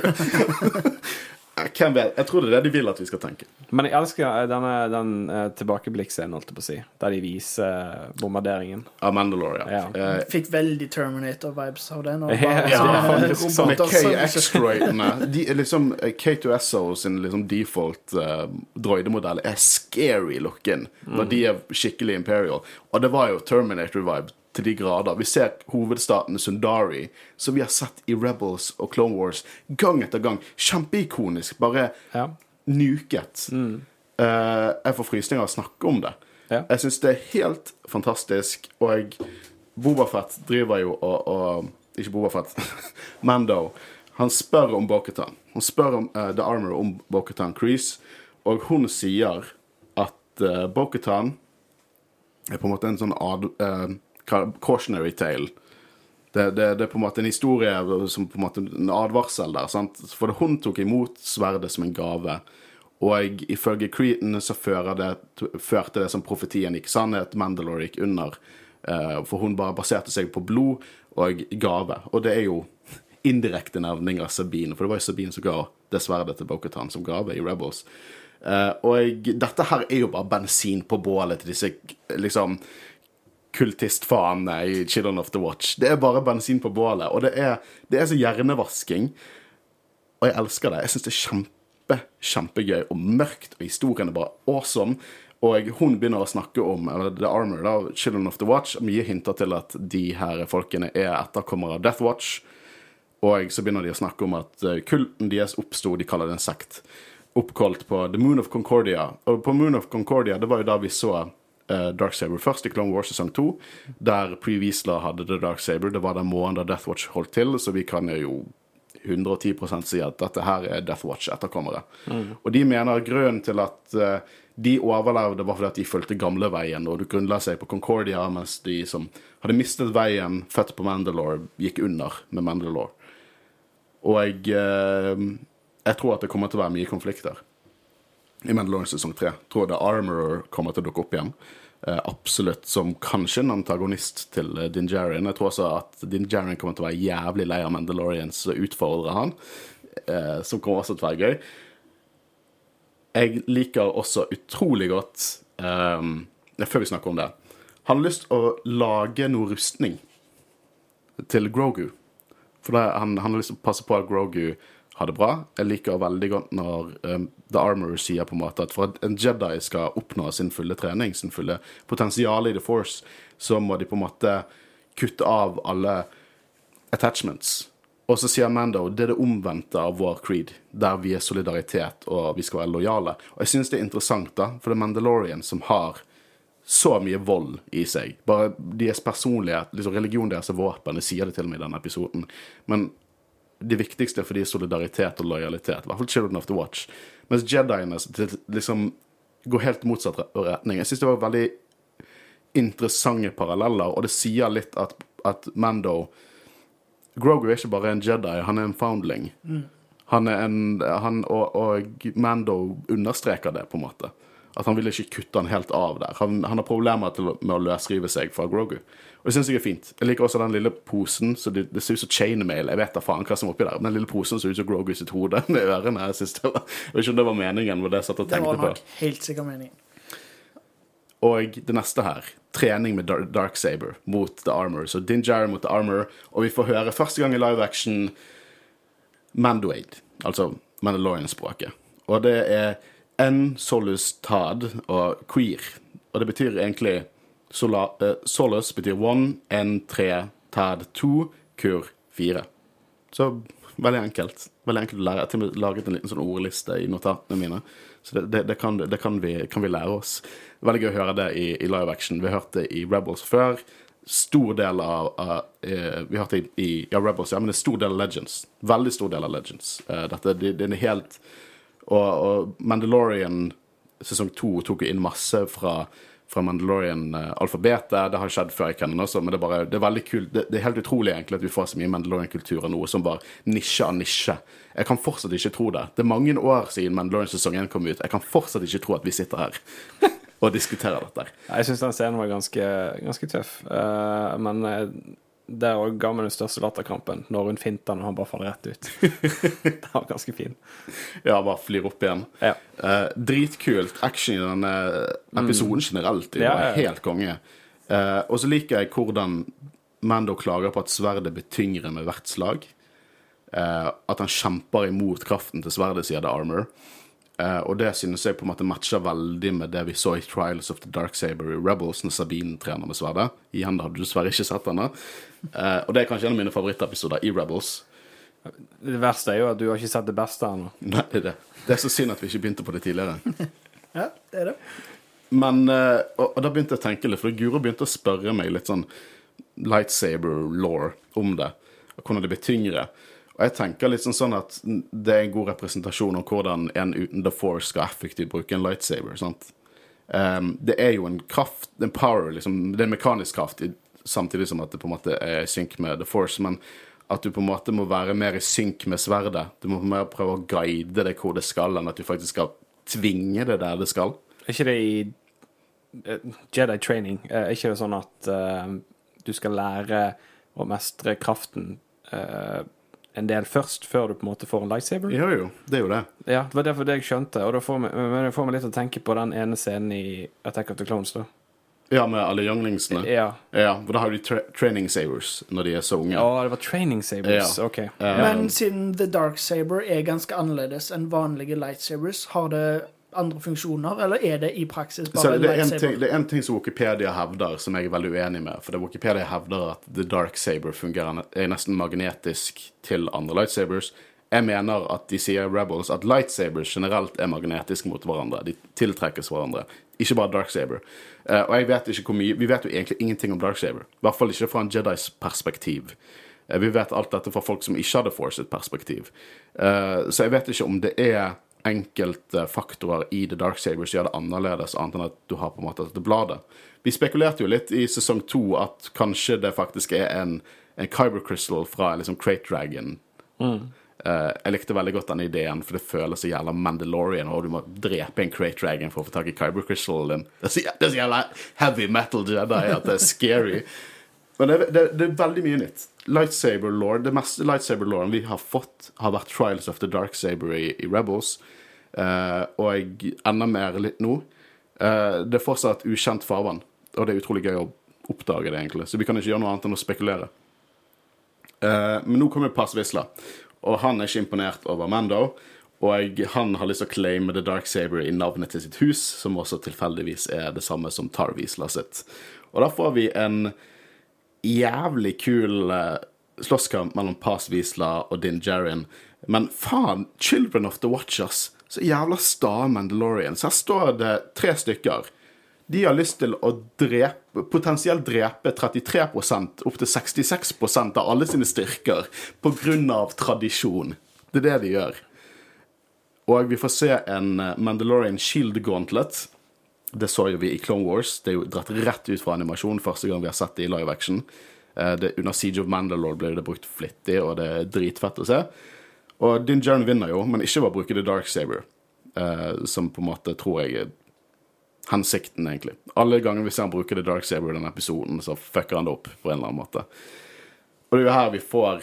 Hvem vet? Jeg tror det er det de vil at vi skal tenke. Men jeg elsker eh, denne, den uh, tilbakeblikkscenen, holdt jeg på å si, der de viser eh, bombarderingen. Av Mandalore, ja. Ja. Fikk veldig Terminator-vibes av den. Og Ja, [laughs] bare ja, faktisk sånn. med KX-droidene De liksom eh, K2SO sin liksom default uh, droidemodell er scary looking når de er skikkelig Imperial. Og det var jo Terminator-vibe til de grader. Vi ser hovedstaten Sundari, som vi har sett i Rebels og Clone Wars gang etter gang. Kjempeikonisk. Bare Ja. nuket. Eh, jeg får frysninger av å snakke om det. Ja. Jeg syns det er helt fantastisk, og Bobafett driver jo og, og Ikke Bobafett, [laughs] Mando. Han spør om Boketan. Han spør om uh, The Armor om Boketan Crease, og hun sier at uh, Boketan er på en måte en sånn ad, eh, ka- cautionary tale. Det, det, det er på en måte en historie som på en måte en advarsel der. sant? For hun tok imot sverdet som en gave. Og ifølge Cretan så det, førte det som profetien gikk sannhet. Mandalore gikk under. eh, for hun bare baserte seg på blod og gave. Og det er jo indirekte nevning av Sabine, for det var jo Sabine som ga det sverdet til Bokhatan som gave i Rebels. Eh, og dette her er jo bare bensin på bålet til disse liksom kultistfaene i Children of the Watch. Det er bare bensin på bålet, og det er, det er så hjernevasking. Og jeg elsker det. Jeg syns det er kjempe, kjempegøy og mørkt, og historien er bare awesome. Og hun begynner å snakke om eller The Armor, da, Children of the Watch, mye hinter til at de her folkene er etterkommere av Death Watch. Og så begynner de å snakke om at eh, kulten deres oppsto, de kaller det en sekt, oppkalt på The Moon of Concordia. Og på Moon of Concordia, det var jo da vi så uh, Darksaber først i Clone Wars sesong 2, der Pre Weasler hadde The Darksaber. Det var den måneden da Death Watch holdt til, så vi kan jo 110% si at dette her er Death Watch-etterkommere. Og de mener grunnen til at uh, de overlevde, var fordi at de fulgte gamleveien, og du grunnla seg på Concordia, mens de som hadde mistet veien, født på Mandalore, gikk under med Mandalore. Og jeg, uh, jeg tror at det kommer til å være mye konflikter i Mandalorian sesong tre. Tror The Armorer kommer til å dukke opp igjen. Eh, absolutt som kanskje en antagonist til uh, Din Djarin. Jeg tror også at Din Djarin kommer til å være jævlig lei av Mandalorians og utfordre han. eh, som kommer også til å være gøy. Jeg liker også utrolig godt um, Før vi snakker om det Han har lyst til å lage noe rustning til Grogu. For det, han, han har lyst til å passe på at Grogu har det bra. Jeg liker veldig godt når um, The Armorer sier på en måte at for at en Jedi skal oppnå sin fulle trening, sin fulle potensial i The Force, så må de på en måte kutte av alle attachments. Og så sier Mando det er det omvendte av vår creed, der vi er solidaritet og vi skal være lojale. Og jeg syns det er interessant, da, for det er Mandalorian som har så mye vold i seg. Bare deres personlighet, liksom religionen deres er våpen. Jeg sier det til og med i denne episoden. Men det viktigste for de er solidaritet og lojalitet. I hvert fall Children of the Watch. Mens Jediene liksom går helt motsatt retning. Jeg syns det var veldig interessante paralleller, og det sier litt at, at Mando Grogu er ikke bare en Jedi, han er en foundling. Han er en han, og, og Mando understreker det, på en måte. At han vil ikke kutte han helt av der. Han, han har problemer til, med å løsrive seg fra Grogu. Og det syns jeg er fint. Jeg liker også den lille posen. så Det, det ser ut som chainmail. Jeg vet da faen hva som er oppi der. Men den lille posen ser ut som Grogu sitt hode [laughs] med ørene. Jeg, det var, jeg vet ikke om det var meningen med det jeg satt og tenkte Det var var på. nok helt sikkert meningen. Og det neste her, trening med Dark Darksaber mot The Armor. Så Din Djarin mot The Armor, og vi får høre første gang i live action Mandoade, altså Mandalorian-språket. Og det er N solus tad og queer. Og det betyr egentlig sola, uh, Solus betyr one, en, tre, tad to, kur fire. Så veldig enkelt. Veldig enkelt å lære. Jeg har laget en liten sånn ordliste i notatene mine. Så det, det, det, kan, det kan, vi, kan vi lære oss. Veldig gøy å høre det i, i live action. Vi har hørt det i Rebels før. Stor del av, eh, Vi har hørt det i, i ja, Rebels, ja, men det er stor del av Legends. Veldig stor del av Legends. Uh, dette, det, det er helt og, og Mandalorian sesong to tok jo inn masse fra, fra Mandalorian-alfabetet. Det har skjedd før i Cannon også, men det er, bare, det er veldig kult. Det, det er helt utrolig egentlig at vi får så mye Mandalorian-kultur av noe som bare nisje av nisje. Jeg kan fortsatt ikke tro det. Det er mange år siden Mandalorian sesong 1 kom ut. Jeg kan fortsatt ikke tro at vi sitter her og diskuterer dette. [laughs] Jeg syns den scenen var ganske, ganske tøff. Uh, men uh, der òg ga meg den største latterkrampen, når hun finter når han bare faller rett ut. [laughs] det var ganske fin. Ja, bare flyr opp igjen. Ja. Eh, dritkult. Action i denne episoden generelt. Det Ja, var helt konge. Eh, og så liker jeg hvordan Mando klager på at sverdet blir tyngre med hvert slag. Eh, at han kjemper imot kraften til sverdet, sier The Armor. Eh, og det synes jeg på en måte matcher veldig med det vi så i Trials of the Dark Saber i Rebels, når Sabine trener med sverdet. Igjen, hadde du dessverre ikke sett henne. Uh, og det er kanskje en av mine favorittepisoder i Rebels. Det verste er jo at du har ikke sett det beste ennå. Nei, det er det. Det er så synd at vi ikke begynte på det tidligere. [laughs] Ja, det er det. Men uh, og, og da begynte jeg å tenke litt, for Guro begynte å spørre meg litt sånn lightsaber-law om det, og hvordan det blir tyngre. Og jeg tenker litt sånn, sånn at det er en god representasjon av hvordan en uten The Force skal effektivt bruke en lightsaber. sant? Um, det er jo en kraft, en power, liksom, det er en mekanisk kraft, samtidig som at det på en måte er synk med The Force. Men at du på en måte må være mer i synk med sverdet. Du må mer prøve å guide det hvor det skal, enn at du faktisk skal tvinge det der det skal. Er ikke det i eh, Jedi training? eh, Er ikke det sånn at uh, du skal lære å mestre kraften eh, en del først, før du på en måte får en lightsaber? Jo, jo, det er jo det. Ja, det var derfor det jeg skjønte. Og da får meg, men det får meg litt å tenke på den ene scenen i Attack of the Clones. da. Ja, med alle younglingsene. Ja, Ja, for da har de tra training savers når de er så unge. ja det var training sabers. Ja. OK. Men siden The Dark Saber er ganske annerledes enn vanlige lightsabers, har det andre funksjoner, eller er det i praksis bare det er, en ting, det er en ting som Wikipedia hevder, som jeg er veldig uenig med. For det Wikipedia hevder at The Dark Saber fungerer, er nesten magnetisk til andre lightsabers. Jeg mener at de sier Rebels at lightsabers generelt er magnetiske mot hverandre. De tiltrekkes hverandre. Ikke bare Dark Saber. Eh, og jeg vet ikke hvor mye Vi vet jo egentlig ingenting om Dark Saber. I hvert fall ikke fra en Jedis perspektiv. Eh, vi vet alt dette fra folk som ikke hadde Force sitt perspektiv. Eh, så jeg vet ikke om det er enkelte faktorer i The Dark Saber som gjør det annerledes, annet enn at du har på en måte dette bladet. Vi spekulerte jo litt i sesong to at kanskje det faktisk er en, en Kyber Crystal fra liksom Crate Dragon. Eh, jeg likte veldig godt den ideen, for det føles så jævla Mandalorian, og du må drepe en Crate Dragon for å få tak i Kyber Crystal din. Det er så, det er så jævla heavy metal Jedi at det er scary. [laughs] Men det, det, det er veldig mye nytt. Lightsaber Lord, Det meste lightsaber-lawen vi har fått, har vært Trials of the Dark Saber i, i Rebels. Uh, og enda mer litt nå. Uh, det er fortsatt ukjent farvann, og det er utrolig gøy å oppdage det, egentlig. Så vi kan ikke gjøre noe annet enn å spekulere. Uh, men nå kommer Pass Visla, og han er ikke imponert over Mando. Og han har lyst til å claime The Dark Saber i navnet til sitt hus, som også tilfeldigvis er det samme som Tar Visla sitt. Og da får vi en jævlig kul eh, slåsskamp mellom Paz Visla og Din Djarin. Men faen, Children of the Watchers, så jævla sta Mandalorian. Så her står det tre stykker. de har lyst til å drepe, potensielt drepe 33% opp til 66% av alle sine styrker pga. tradisjon. Det er det de gjør. Og vi får se en eh, Mandalorian Shield Gauntlet. Det så jo vi i Clone Wars. Det er jo dratt rett ut fra animasjon første gang vi har sett det i live action. Eh, Det, under Siege of Mandalore ble det brukt flittig, og det er dritfett å se. Og Din Jern vinner jo, men ikke ved å bruke The Dark Saber, eh, som på en måte tror jeg er hensikten, egentlig. Alle ganger vi ser han bruke The Dark Saber i denne episoden, så fucker han det opp på en eller annen måte. Og det er jo her vi får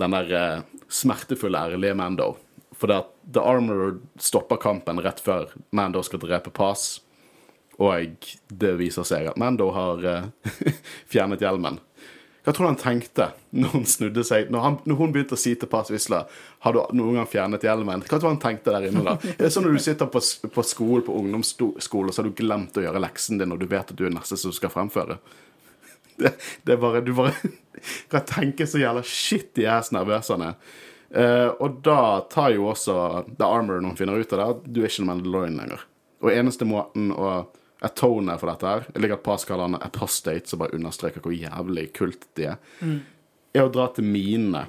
den der eh, smertefulle, ærlige Mando. For det at The Armorer stopper kampen rett før Mando skal drepe Pass. Og det viser seg at Mando har uh, [laughs] fjernet hjelmen. Hva tror du han tenkte når hun snudde seg Når, han, når hun begynte å si til Pass Wisla Har du noen gang fjernet hjelmen? Hva tror du han tenkte der inne da? [laughs] Er det sånn når du sitter på, på skole, på ungdomsskole, og så har du glemt å gjøre leksen din, og du vet at du er neste som skal fremføre? [laughs] Det, det er bare Du bare kan tenke så jævla shitty ass nervøs han er. Uh, og da tar jo også The Armor når hun finner ut av det, at du er ikke en Mandalorian lenger. Og eneste måten å atone for dette her Jeg liker at par kaller han apostate, som bare understreker hvor jævlig kult de er, er å dra til minene.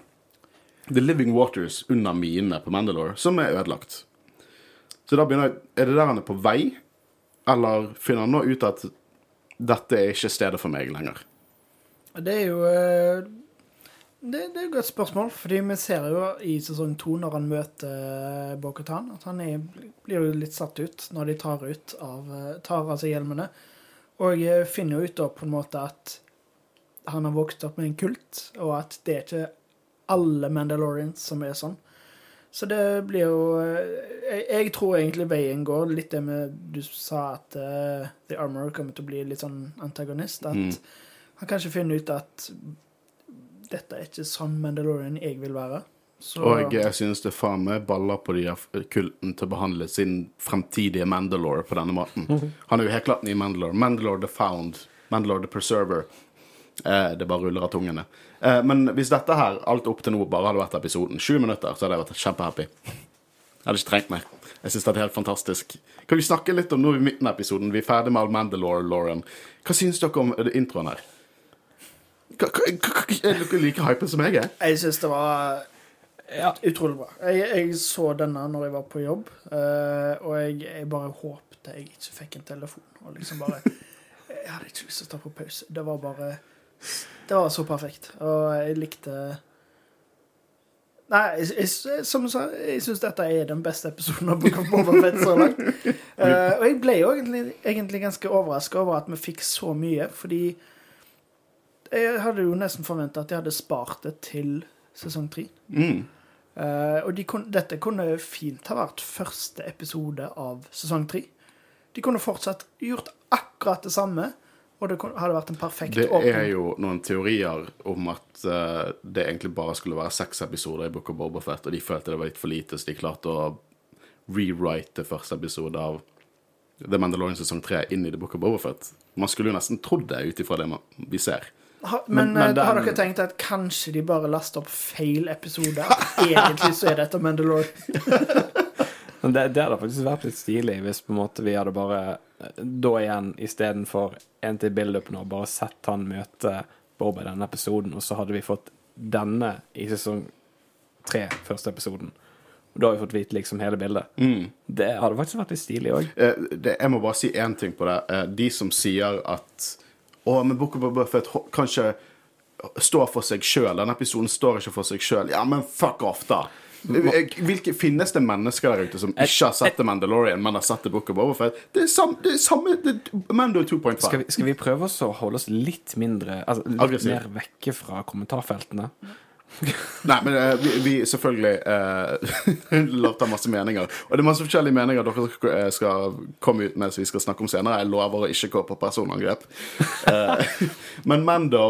The Living Waters under minene på Mandalore, som er ødelagt. Så da begynner jeg Er det der han er på vei, eller finner han nå ut at dette er ikke stedet for meg lenger? Det er jo eh, det, det er et godt spørsmål, fordi vi ser jo i sesong to, når han møter Bo-Katan, at han er, blir jo litt satt ut når de tar ut av, eh, tar av seg hjelmene. Og eh, finner jo ut da på en måte at han har vokst opp med en kult, og at det er ikke alle Mandalorians som er sånn. Så det blir jo eh, Jeg, jeg tror egentlig veien går litt det med Du sa at uh, The Armor kommer til å bli litt sånn antagonist. At Mm. han kanskje finner ut at dette er ikke sånn Mandalorian jeg vil være. Så Og jeg synes det faen meg baller på de kulten til å behandle sin fremtidige Mandalore på denne måten. [laughs] Han er jo helt klart ny Mandalore. Mandalore the Found. Mandalore the Preserver. Eh, det bare ruller av tungene. Eh, men hvis dette her, alt opp til nå, bare hadde vært episoden, sju minutter, så hadde jeg vært kjempehappy. Jeg hadde ikke trengt mer. Jeg synes det er helt fantastisk. Kan vi snakke litt om nå i midten av episoden? Vi er ferdig med all Mandalore, Lauren. Hva synes dere om introen her? Er du like hypen som jeg er? Jeg syns det var Ja. utrolig bra. Jeg, jeg så denne når jeg var på jobb, eh, og jeg, jeg bare håpte jeg ikke fikk en telefon. Og liksom bare [laughs] Jeg hadde ikke lyst til å ta på pause. Det var bare Det var så perfekt. Og jeg likte Nei, jeg, jeg, som jeg sa, jeg syns dette er den beste episoden av Book of Bobafett så langt. Uh, [laughs] og jeg ble jo egentlig, egentlig ganske overraska over at vi fikk så mye, fordi jeg hadde jo nesten forventa at de hadde spart det til sesong tre. Mm. Uh, og de kun, dette kunne fint ha vært første episode av sesong tre. De kunne fortsatt gjort akkurat det samme, og det kunne, hadde vært en perfekt Det er jo noen teorier om at uh, det egentlig bare skulle være seks episoder i Book of Boba Fett, og de følte det var litt for lite, så de klarte å rewrite første episode av The Mandalorian sesong 3 inn i The Book of Boba Fett. Man skulle jo nesten trodd det ut ifra det man, vi ser. Ha, men men den... har dere tenkt at kanskje de bare laster opp feil episode? [laughs] Egentlig så er dette Mandalore. [laughs] Men det, det hadde faktisk vært litt stilig hvis på en måte vi hadde bare eh, da igjen istedenfor en til build-up nå, bare sett han møte Bob i denne episoden, og så hadde vi fått denne i sesong tre, første episoden. Og da har vi fått vite liksom hele bildet. Det hadde faktisk vært litt stilig òg. Eh, jeg må bare si én ting på det. Eh, de som sier at Å, men Book of Buffett kanskje står for seg sjøl. Denne episoden står ikke for seg sjøl. Ja, men fuck off, da! Hvilke, finnes det mennesker der ute som ikke har sett The Mandalorian, men har sett The Book of Boba Det er samme, det er samme det, Mando 2.5. Skal, vi- skal vi prøve oss å holde oss litt mindre Altså litt Aggressiv. mer vekke fra kommentarfeltene? [laughs] Nei, men uh, vi, vi selvfølgelig uh, lov til å ha masse meninger. Og det er masse forskjellige meninger dere eh, skal komme ut med som vi skal snakke om senere. Jeg lover å ikke gå på personangrep. Uh, [laughs] men Mando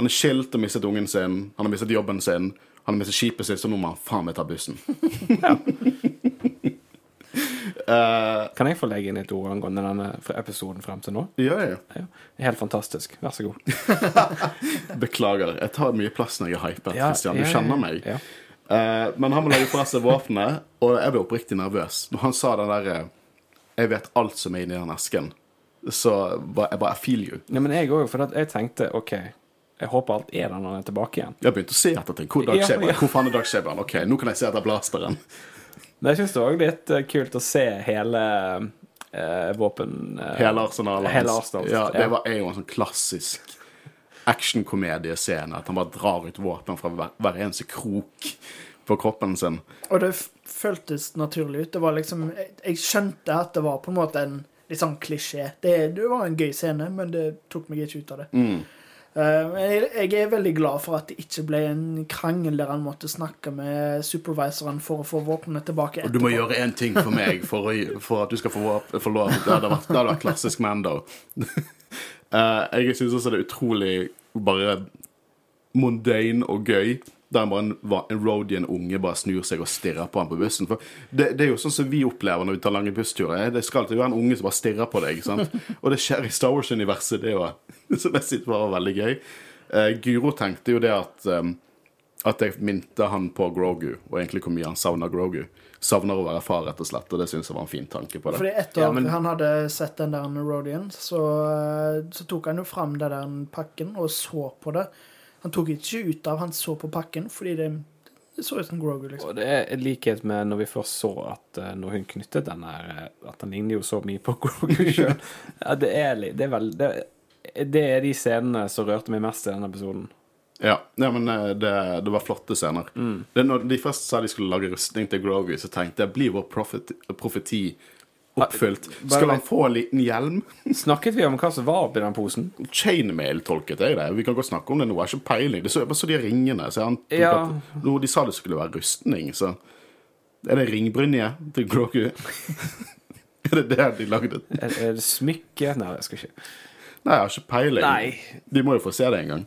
han er skilt og mistet ungen sin. Han har mistet jobben sin. Han har mistet skipet sitt, så nå må han faen meg ta bussen. Kan jeg få legge inn et ord angående denne episoden frem til nå? Ja, ja. Ja, helt fantastisk. Vær så god. [laughs] Beklager. Jeg tar mye plass når jeg er hypet. Ja, Christian, du kjenner meg. Eh, men han må legge fra seg våpenet, og jeg ble oppriktig nervøs når han sa den derre Jeg vet alt som er inni den esken. Så jeg bare I feel you. Ja, men jeg òg, for jeg tenkte OK, jeg håper alt er der når han er tilbake igjen. Jeg begynte å se etter ting. Hvor, Ja, ja. Hvor faen er Dark Saber? Ok, nå kan jeg se etter blasteren. Men jeg syns det var litt eh, kult å se hele eh, våpen... eh, Hele arsenalet Hele hans. arsenalet, Ja, det var, er jo en sånn klassisk actionkomediescene. At han bare drar ut våpen fra hver, hver eneste krok på kroppen sin. Og det føltes naturlig ut. Det var liksom Jeg, jeg skjønte at det var på en måte en litt sånn klisjé. Det, det var en gøy scene, men det tok meg ikke ut av det. Mm. Eh, jeg, er veldig glad for at det ikke ble en krangel der han måtte snakke med supervisoren for å få våpnene tilbake. Og du må gjøre én ting for meg for, å, for at du skal få, få lov. Det hadde vært, det hadde vært klassisk Mando. [laughs] Eh, jeg syns også det er utrolig bare mundane og gøy. Der bare en, en roadie, en unge, bare snur seg og stirrer på han på bussen. For det, det er jo sånn som vi opplever når vi tar lange bussturer. Det skal alltid være en unge som bare stirrer på deg. sant? Og det skjer i Star Wars-universet, det òg. Så det sitter bare var veldig gøy. Uh, Guro tenkte jo det at um, at jeg minte han på Grogu, og egentlig hvor mye han savna Grogu. Savner å være far, rett og slett, og det syns jeg var en fin tanke på det. Fordi etter Ja, men- han hadde sett den der Rodian, så, eh, så tok han jo fram den der pakken og så på det. Han tok ikke ut av, han så på pakken fordi det, det så ut som Grogu, liksom. Og det er en likhet med når vi først så at eh, når hun knyttet den her eh, At han ligner jo så mye på [laughs] Grogu sjøl. Ja, det er Det er vel det, det er de scenene som rørte meg mest i denne episoden. Ja, ja men eh, det, det var flotte scener. Mm. Det, når de først sa de skulle lage rustning til Grogu, så tenkte jeg blir vår profeti, profeti oppfylt? Skal han få en liten hjelm? [laughs] Snakket vi om hva som var oppi den posen? Chainmail tolket jeg det. Vi kan godt snakke om det nå, jeg har ikke peiling. Det så, jeg bare så de ringene. Så han Ja. at, no, de sa det skulle være rustning, så Er det ringbrynje til Groku? [laughs] er det det de lagde? Er, er det smykke? Nei, jeg skal ikke Nei, jeg har ikke peiling. Nei. De må jo få se det en gang.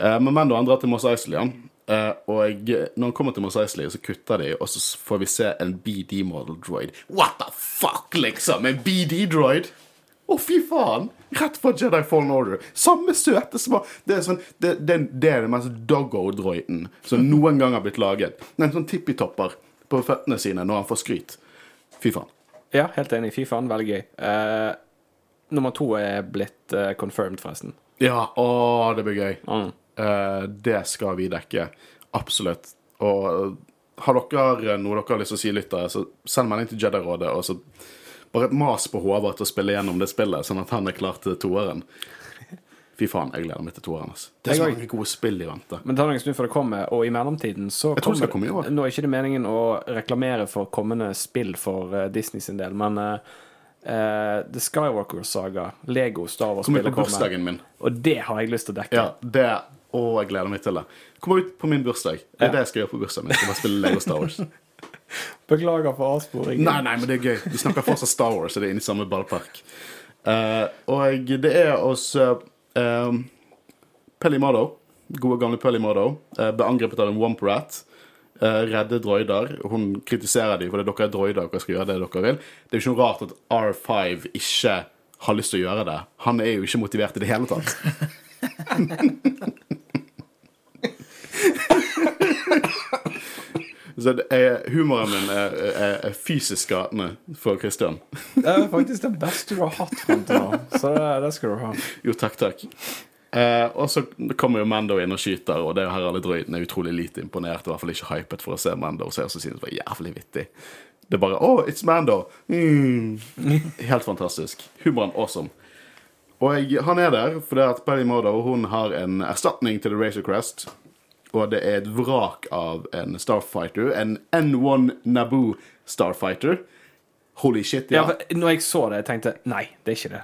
Eh, men menn han drar til Moss Eisley, Eh, og når han kommer til Mos Eisley, så kutter de, og så får vi se en BD-model droid. What the fuck, liksom? En BD-droid? Å, fy faen! Rett fra Jedi Fallen Order. Samme søte små Det er sånn Det, det, det er den mest doggo-droiden som noen gang har blitt laget. En sånn tippitopper på føttene sine når han får skryt. Fy faen. Ja, helt enig. Fy faen, veldig gøy. Uh, nummer to er blitt uh, confirmed, forresten. Ja, å, det blir gøy. Mm. Eh, det skal vi dekke. Absolutt. Og eh, har dere noe dere har lyst til å si, lyttere, så send melding til Jedi-rådet, og så bare mas på Håvard til å spille gjennom det spillet, sånn at han er klar til toeren. Fy faen, jeg gleder meg til toeren. Altså. Det er så mange gode spill i vente. Men det tar noen stund før det kommer, og i mellomtiden så Jeg tror komme i år. Nå er ikke det meningen å reklamere for kommende spill for uh, Disney sin del, men uh, uh, The Skywalker Saga, Lego Star Wars-spillet på bursdagen min. Og det har jeg lyst til å dekke. Ja, det Å, jeg gleder meg til det. Kommer ut på min bursdag. Det er det jeg skal gjøre på bursdagen min. Jeg skal bare spille Lego Star Wars. [laughs] Beklager for avsporing. Nei, nei, men det er gøy. Vi snakker fortsatt Star Wars, og det er inne i samme ballpark. Uh, og det er hos uh, Pelly Mado, gode gamle Pelly Mado, uh, ble angrepet av en Womp Rat. Uh, redde droider. Hun kritiserer dem fordi dere er droider og skal gjøre det dere vil. Det er jo ikke noe rart at R5 ikke har lyst til å gjøre det. Han er jo ikke motivert i det hele tatt. [laughs] Så det er, humoren min er, er, er fysisk skadende for Christian. Det er faktisk det beste du har hatt fram til nå, så det, det skal du ha. Jo, takk, takk. Eh, og så kommer jo Mando inn og skyter, og det er alle droidene er utrolig lite imponert. I hvert fall ikke hypet for å se Mando, så jeg også synes det var jævlig vittig. Det er bare Oh, it's Mando! Mm. Helt fantastisk. Humoren awesome. Og jeg, han er der fordi at Perry Modo hun har en erstatning til The Razor Crest. Og det er et vrak av en Starfighter. En N1 Naboo Starfighter. Holy shit, Ja, ja. når jeg så det, jeg tenkte nei, det er ikke det.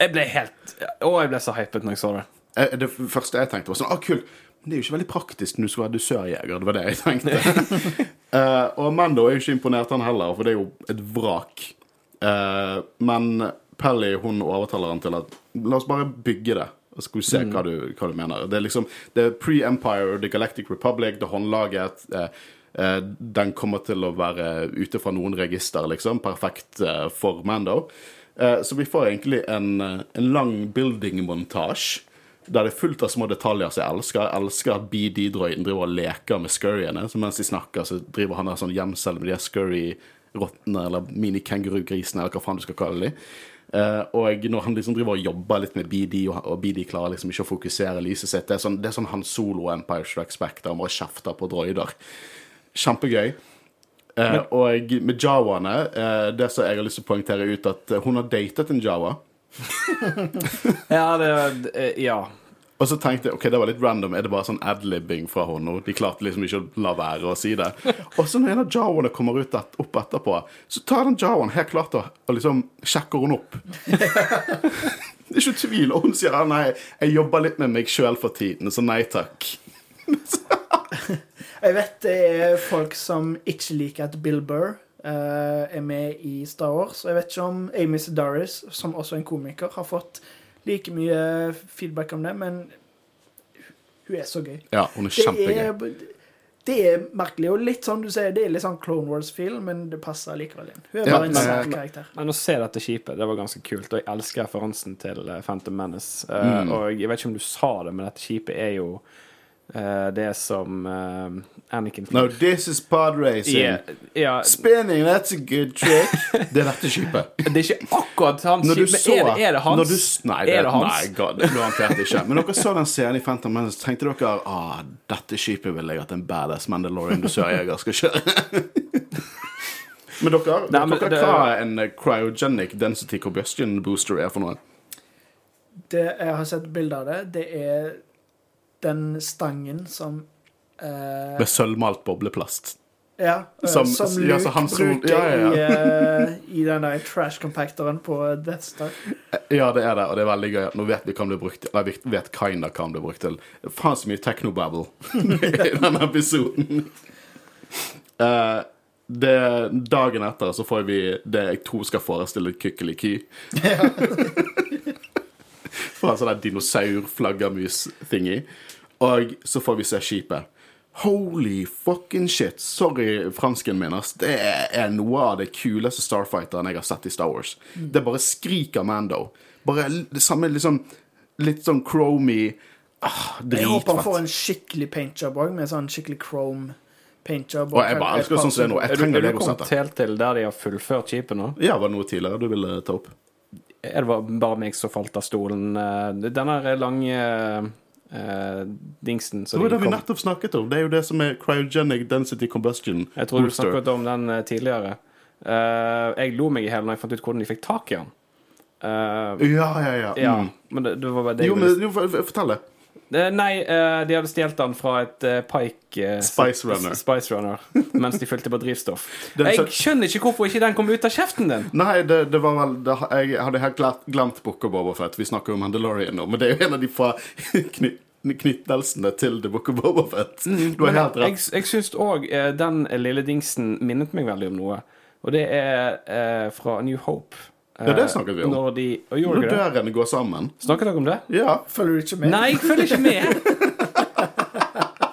Jeg ble helt Å, jeg ble så hypet når jeg så det. Eh, Det første jeg tenkte, var sånn ah, kult. Men det er jo ikke veldig praktisk når du skal være dusørjeger. Det var det jeg tenkte. uh, [laughs] og Mando er jo ikke imponert, han heller, for det er jo et vrak. Uh, men Pelly hun overtaler han til at la oss bare bygge det. Og skal vi se hva, du, hva du mener. Det er liksom Det er pre-Empire, The Galactic Republic, det håndlaget. eh, eh, den kommer til å være ute fra noen register, liksom. Perfekt eh, for Mando. Eh, så vi får egentlig en, eh, en lang building-montasje. Der det er fullt av små detaljer som jeg elsker. Jeg elsker at BD-droiden driver og leker med scurryene. Så mens de snakker, så driver han der sånn gjemsel med de scurry-rottene, eller mini-kengurugrisene, eller hva faen du skal kalle dem. Eh, og når han liksom driver og jobber litt med BD, og, BD klarer liksom ikke å fokusere lyset sitt Det er sånn, det er sånn han solo Empire Strikes Back, der han bare kjefter på droider. Kjempegøy. Men, og med jawaene, eh, det som jeg har lyst til å poengtere ut, at eh, hun har datet en jawa. [laughs] Ja, det er Ja. Og så tenkte jeg ok, det var litt random. Er det bare sånn adlibbing fra henne? De klarte liksom ikke å la være å si det. [laughs] Og så når en av jawaene kommer ut et, opp etterpå, så tar den jawaen helt klart og, og liksom sjekker hun opp. [laughs] det er ikke tvil. Og hun sier ah, nei, jeg jobber litt med meg sjøl for tiden, så nei takk. [laughs] Jeg vet det er folk som ikke liker at Bill Burr uh, er med i Star Wars. Og jeg vet ikke om Amy Sedaris, som også er en komiker, har fått like mye feedback om det, men hun er så gøy. Ja, hun er Det kjempegøy. er, det er merkelig, og litt sånn du sier, det er litt sånn Clone Wars-feel, men det passer likevel inn. Hun er Ja, bare en men- sterk karakter. Men å se dette skipet, det var ganske kult. Og jeg elsker referansen til eh, Phantom Menace. Mm. Uh, Og jeg vet ikke om du sa det, men dette skipet er jo eh, det som uh, Anakin No, this is pod racing. Yeah, yeah. Spinning, that's a good trick. [laughs] Det er dette skipet. det er ikke akkurat hans skip, så men er det, er det hans? når du, Nei, det, er det hans? nei God, det garantert ikke. Men dere så den scenen i Phantom Menace, tenkte dere ah, dette skipet vil jeg at en badass Mandalorian dusørjeger skal kjøre. [laughs] Men dere, Nei, men dere det- hva en cryogenic density combustion booster er for noe? Det, jeg har sett bilder av det. Det er den stangen som eh, Med sølvmalt bobleplast. Ja, eh, Som- som, ja, Luke som- bruker ja, ja, I, eh, i den der trash compactoren på Death Star. Ja, det er det, og det er veldig gøy. Nå vet vi hva den blir brukt til. Nei, vi vet kinda hva den blir brukt til. Faen så mye technobabble [laughs] i denne episoden. Uh, det, dagen etter så får vi det jeg tror skal forestille Kykkeliky. [laughs] Fra en sånn dinosaur-flaggermus-thingy. Og så får vi se skipet. Holy fucking shit. Sorry, fransken min, ass. Det er noe av det kuleste Starfighteren jeg har sett i Star Wars. Det bare skriker Mando. Bare det samme liksom Litt sånn chromy ah, Jeg håper han får en skikkelig paintjob òg, med sånn skikkelig chrome paintjob. Og jeg bare elsker sånn som det er nå. Jeg Er du, trenger er du kommet helt til der de har fullført skipet nå? Ja, var det noe tidligere du ville ta opp? Er det bare- meg som falt av stolen? Denne Den lange uh, dingsen Det som var det vi nettopp snakket om. Det er jo det som er cryogenic density combustion Jeg tror du snakket om den eh, tidligere. Uh, jeg lo meg i hjel når jeg fant ut hvordan de fikk tak i den. Uh, Ja, ja, ja. ja, Mm. men det, det var bare det Jo, men jo, fortell det. Eh, Nei, eh, de hadde stjålet den fra et eh, Pike Spice Runner. Spice Runner [laughs] Mens de fylte på drivstoff. Jeg skjønner ikke hvorfor ikke den kom ut av kjeften din. Nei, det, det var vel det, Jeg hadde helt glemt, Book of Boba Fett. Vi snakker om Mandalorian nå, men det er jo en av de fra [laughs] knyttelsene til The Book of Boba Fett. Du har helt rett. jeg syns òg den lille dingsen minnet meg veldig om noe. Og det er eh, fra New Hope. Ja, det snakket vi om. Når de og Når dørene går sammen. Snakket dere om det? Ja. Følger du ikke med? Nei, jeg følger ikke med. [laughs]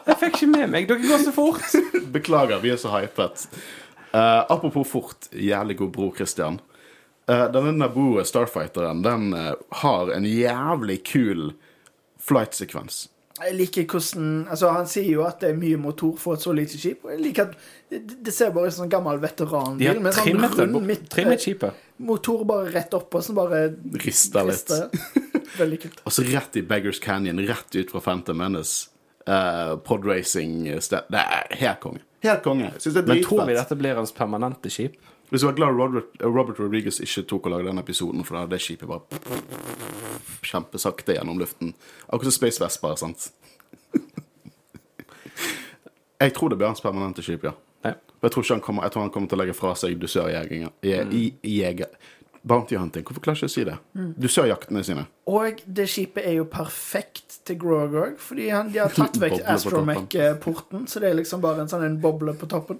Jeg fikk ikke med meg. Dere går så fort. Beklager, vi er så hypet. Uh, apropos fort, jævlig god bror Christian. Uh, denne Naboo Starfighteren den uh, har en jævlig kul flight-sekvens. Jeg liker hvordan Altså, han sier jo at det er mye motor for et så lite skip. Og jeg liker at det, det ser bare ut som en gammel De veteranbil har med sånn trimmet det. rund midt, Trimmet skipet. motor bare rett opp, og så bare Rister litt. [laughs] Veldig kult. Og så rett i Beggars Canyon, rett ut fra Phantom Menace. Uh, Podracing-sted. Det er helt konge. Helt konge. Synes det er Men tror vi dette blir hans permanente skip? Hvis du var glad Robert, Robert Rodriguez ikke tok og lagde den episoden, for da hadde det skipet bare kjempesakte gjennom luften. Akkurat som Space Vespa, sant? [laughs] jeg tror det blir hans permanente skip, ja. Ja. Jeg tror, ikke han kommer, jeg tror han kommer til å legge fra seg dusørjegingen. Jeger... Bounty hunting. Hvorfor klarer jeg ikke å si det? Dusørjaktene sine. Og det skipet er jo perfekt til Grog òg, fordi han, de har tatt [laughs] vekk Astromech-porten, så det er liksom bare en sånn en boble på toppen.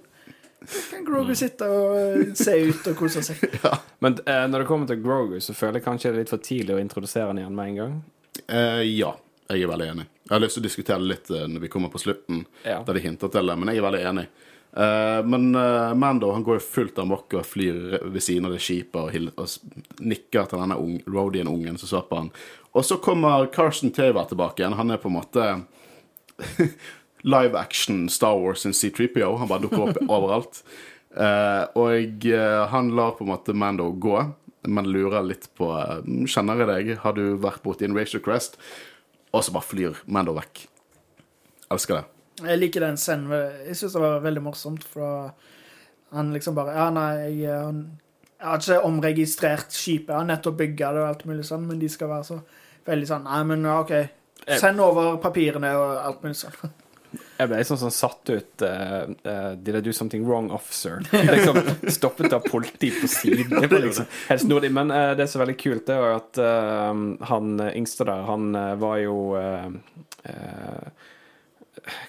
Kan Grogu sitte og eh, se ut og kose seg. [laughs] Men eh, når det kommer til Grogu, så føler jeg kanskje det er litt for tidlig å introdusere han igjen med en gang. Eh, ja, jeg er veldig enig. Jeg har lyst til å diskutere det litt eh, når vi kommer på slutten, Ja. der de hinter til det, men jeg er veldig enig. Eh, men eh, Mando han går jo fullt amok og flyr ved siden av det skipet og, og nikker til denne unge, Rodian-ungen som så på han. Og så kommer Carson Taver tilbake igjen. Han er på en måte [laughs] live action Star Wars og C3PO. Han bare dukker opp [laughs] overalt. Uh, og eh, han lar på en måte Mando gå. men lurer litt på eh, Kjenner jeg deg? Har du vært borti en Razor Crest? Og så bare flyr Mando vekk. Elsker det. Jeg liker den scenen. Jeg syns det var veldig morsomt, for han liksom bare Ja, nei, jeg, han, jeg har ikke omregistrert skipet. Jeg har nettopp bygga det og alt mulig sånn, men de skal være så veldig sånn Nei, men OK. Send over papirene og alt mulig sånn. Jeg ble sånn som satt ut uh, uh, Did I do something wrong, officer? Liksom Stoppet av politi på siden. Det var liksom helt snodig. Men uh, det som er veldig kult, det er jo at han yngste der, han var jo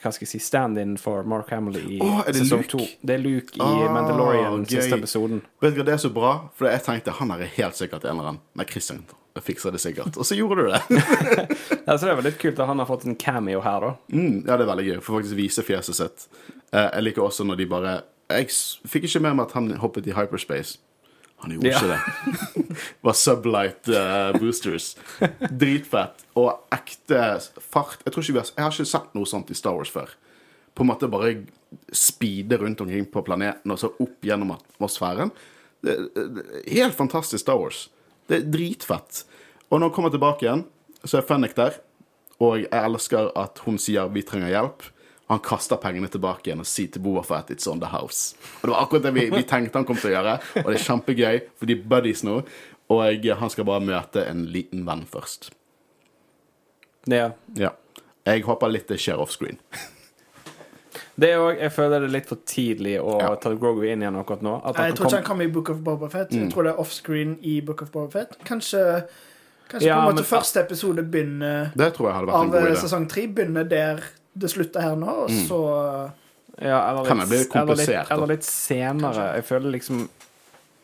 Hva skal jeg si Stand-in for Mark Hamill i oh, sesong to. Det er Luke i Ah, Mandalorian, gøy. siste episoden. Vet du hva, det er så bra, for jeg tenkte han er helt sikkert en eller annen. Nei, Christian fikser det sikkert. Og så gjorde du det. [laughs] Så det var litt kult at han har fått en cameo her, da. Mm, ja, det er veldig gøy, for faktisk vise fjeset sitt. Eh, jeg liker også når de bare Jeg fikk ikke med meg at han hoppet i hyperspace. Han gjorde Ja. ikke det. [laughs] Var sublight uh, boosters. Dritfett. Og ekte fart. Jeg vi har Jeg har ikke sett noe sånt i Star Wars før. På en måte bare speede rundt omkring på planeten og så opp gjennom atmosfæren. Det, det, helt fantastisk Star Wars. Det er dritfett. Og når han kommer tilbake igjen, så er Fennek der. Og jeg elsker at hun sier 'vi trenger hjelp'. Og han kaster pengene tilbake igjen og sier til Boa for at 'it's on the house'. Og Det var akkurat det vi, vi tenkte han kom til å gjøre, og det er kjempegøy, for de er buddies nå. Og han skal bare møte en liten venn først. Ja. Ja. Jeg håper litt det skjer offscreen. [laughs] Det er også, Jeg føler det er litt for tidlig å Ja. ta Grogu inn igjen akkurat nå. At Jeg tror kan ikke han kommer i Book of Boba Fett. Mm. Jeg tror det er offscreen i Book of Boba Fett. Kanskje, kanskje Ja, på en måte men- første episode begynner Det tror jeg hadde vært en av god idé. av sesong tre begynner der det slutter her nå, og så ja, eller Kan litt, det bli eller litt, komplisert, eller litt senere. Jeg føler liksom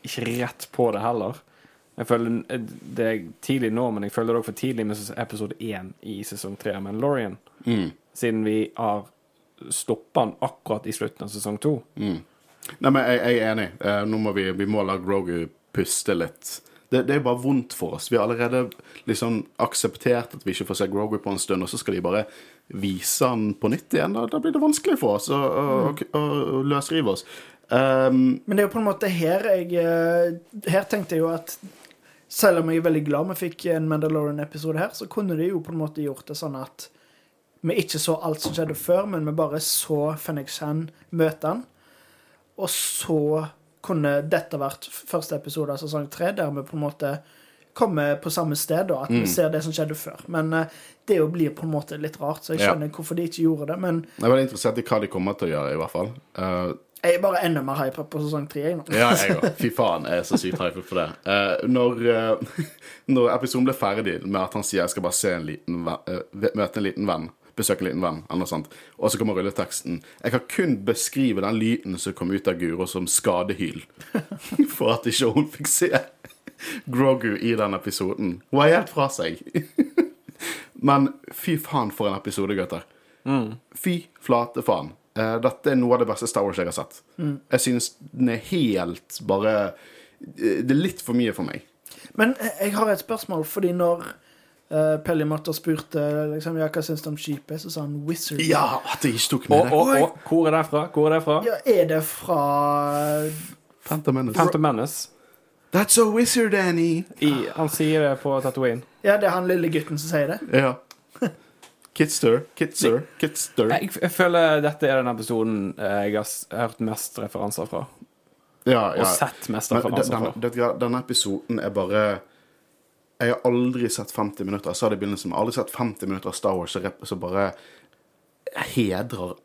ikke rett på det heller. Jeg føler Det er tidlig nå, men jeg føler det også for tidlig med episode én i sesong tre av Mandalorian. Mm. Siden vi har stoppa han akkurat i slutten av sesong to. Nei, men jeg, jeg er enig. Eh, nå må vi, vi må la Grogu puste litt. Det, det er bare vondt for oss. Vi har allerede liksom akseptert at vi ikke får se Grogu på en stund, og så skal de bare vise han på nytt igjen. Da, da blir det vanskelig for oss å, å, å, å løsrive oss. Um, Men det er jo på en måte her jeg eh, Her tenkte jeg jo at selv om jeg er veldig glad vi fikk en Mandalorian-episode her, så kunne de jo på en måte gjort det sånn at vi ikke så alt som skjedde før, men vi bare så Phoenix Hand møte han. Og så kunne dette vært første episode av sesong tre, der vi på en måte kommer på samme sted, og at Mm. vi ser det som skjedde før. Men uh, det jo blir på en måte litt rart, så jeg Ja. skjønner hvorfor de ikke gjorde det. Men jeg er veldig interessert i hva de kommer til å gjøre, i hvert fall. Uh, jeg er bare enda mer hypa på sesong tre. Ja, jeg [laughs] òg. Fy faen, jeg er så sykt hypa for det. Uh, når, [laughs] når episoden ble ferdig med at han sier jeg skal bare se en liten møte en liten venn, besøke en liten venn, eller noe sånt, og så kommer rulleteksten Jeg kan kun beskrive den lyden som kom ut av Guro som skadehyl, [laughs] for at ikke hun fikk se Grogu i den episoden. Hun er helt fra seg. [laughs] Men fy faen for en episode, gutter. Fy flate faen. Eh, dette er noe av det beste Star Wars jeg har sett. Jeg synes den er helt bare eh, Det er litt for mye for meg. Men eh, jeg har et spørsmål, fordi når uh, Pellimatter spurte liksom, ja, hva syns du om skipet, så sa han Wizard. Ja, at jeg ikke tok med det. og, og hvor er det fra? Hvor er det fra? Ja, er det fra Phantom Menace. Phantom Menace. That's a wizard, Annie. I, han sier det på Tatooine. Ja, det er han lille gutten som sier det. Ja. Kitster, Kitster, Kitster. Jeg, jeg føler dette er den episoden eh, jeg har hørt mest referanser fra. Ja, Og sett mest referanser fra. denne, denne episoden er bare Jeg har aldri sett 50 minutter Jeg sa det i begynnelsen, jeg har aldri sett 50 minutter av Star Wars som bare hedrer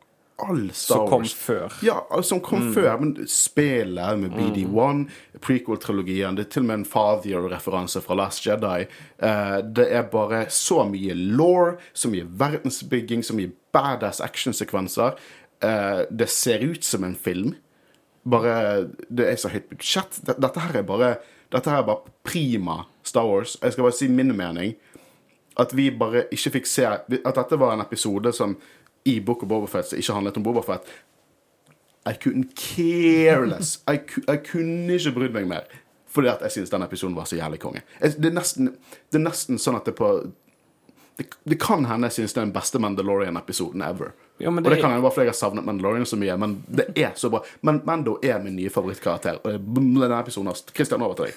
all Star Wars. Som kom før. Ja, som kom før. Men spillet med BD1, prequel-trilogien Det er til og med en Father-referanse fra Last Jedi. Eh, det er bare så mye law, så mye verdensbygging, så mye badass actionsekvenser. Eh, det ser ut som en film. Bare Det er så høyt budsjett. Dette her er bare Dette her var prima Star Wars. Jeg skal bare si min mening. At vi bare ikke fikk se At dette var en episode som i Book of Bobafett som ikke handlet om Bobafett. I couldn't care less. Jeg, kunne ikke brydd meg mer. Fordi at jeg syns den episoden var så jævlig konge. Det, er nesten, det er nesten sånn at det på Det, det kan hende jeg syns det er den beste Mandalorian-episoden ever. Ja, men og det det- kan jo bare fordi jeg har savnet Mandalorian så mye, men det er så bra. Men Mando er min nye favorittkarakter. Og denne episoden har Christian, over til deg.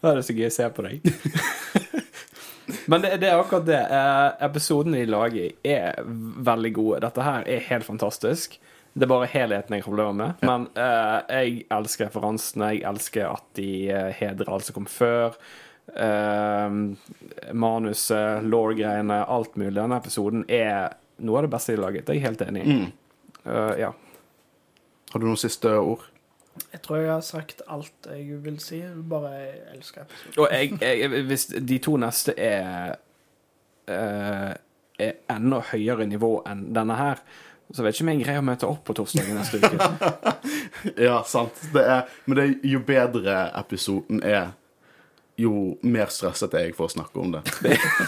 Da er det så gøy å se på deg. [laughs] Men det, det er akkurat det. Eh, episodene de lager, er veldig gode. Dette her er helt fantastisk. Det er bare helheten jeg har problemer med. Men eh, jeg elsker referansene. Jeg elsker at de eh, hedrer alt som kom før. Eh, manuset, law-greiene, alt mulig. Denne episoden er noe av det beste de har laget. Det er jeg helt enig i. Eh, ja. Har du noen siste ord? Jeg tror jeg har sagt alt jeg vil si. Bare jeg elsker episoden. Og jeg, jeg, hvis de to neste er uh, Er enda høyere nivå enn denne her, så vet ikke om jeg greier å møte opp på torsdagen neste uke. [laughs] Ja, sant. Det er, men det, er- jo bedre episoden er, jo mer stresset er jeg for å snakke om det.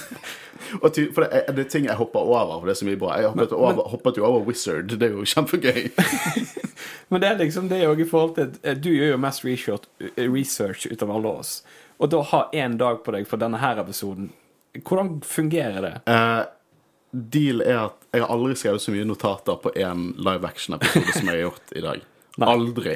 [laughs] Og ty, for det er, det er ting jeg hopper over, for det er så mye bra. Jeg hoppet, over, hoppet jo over Wizard. Det er jo kjempegøy. [laughs] Men det er liksom det òg i forhold til at Du gjør jo mest research, research ut av alle oss. Og da ha én dag på deg for denne her episoden, hvordan fungerer det? Uh, deal er at jeg har aldri skrevet så mye notater på én live action-episode som jeg har gjort i dag. Nei. Aldri.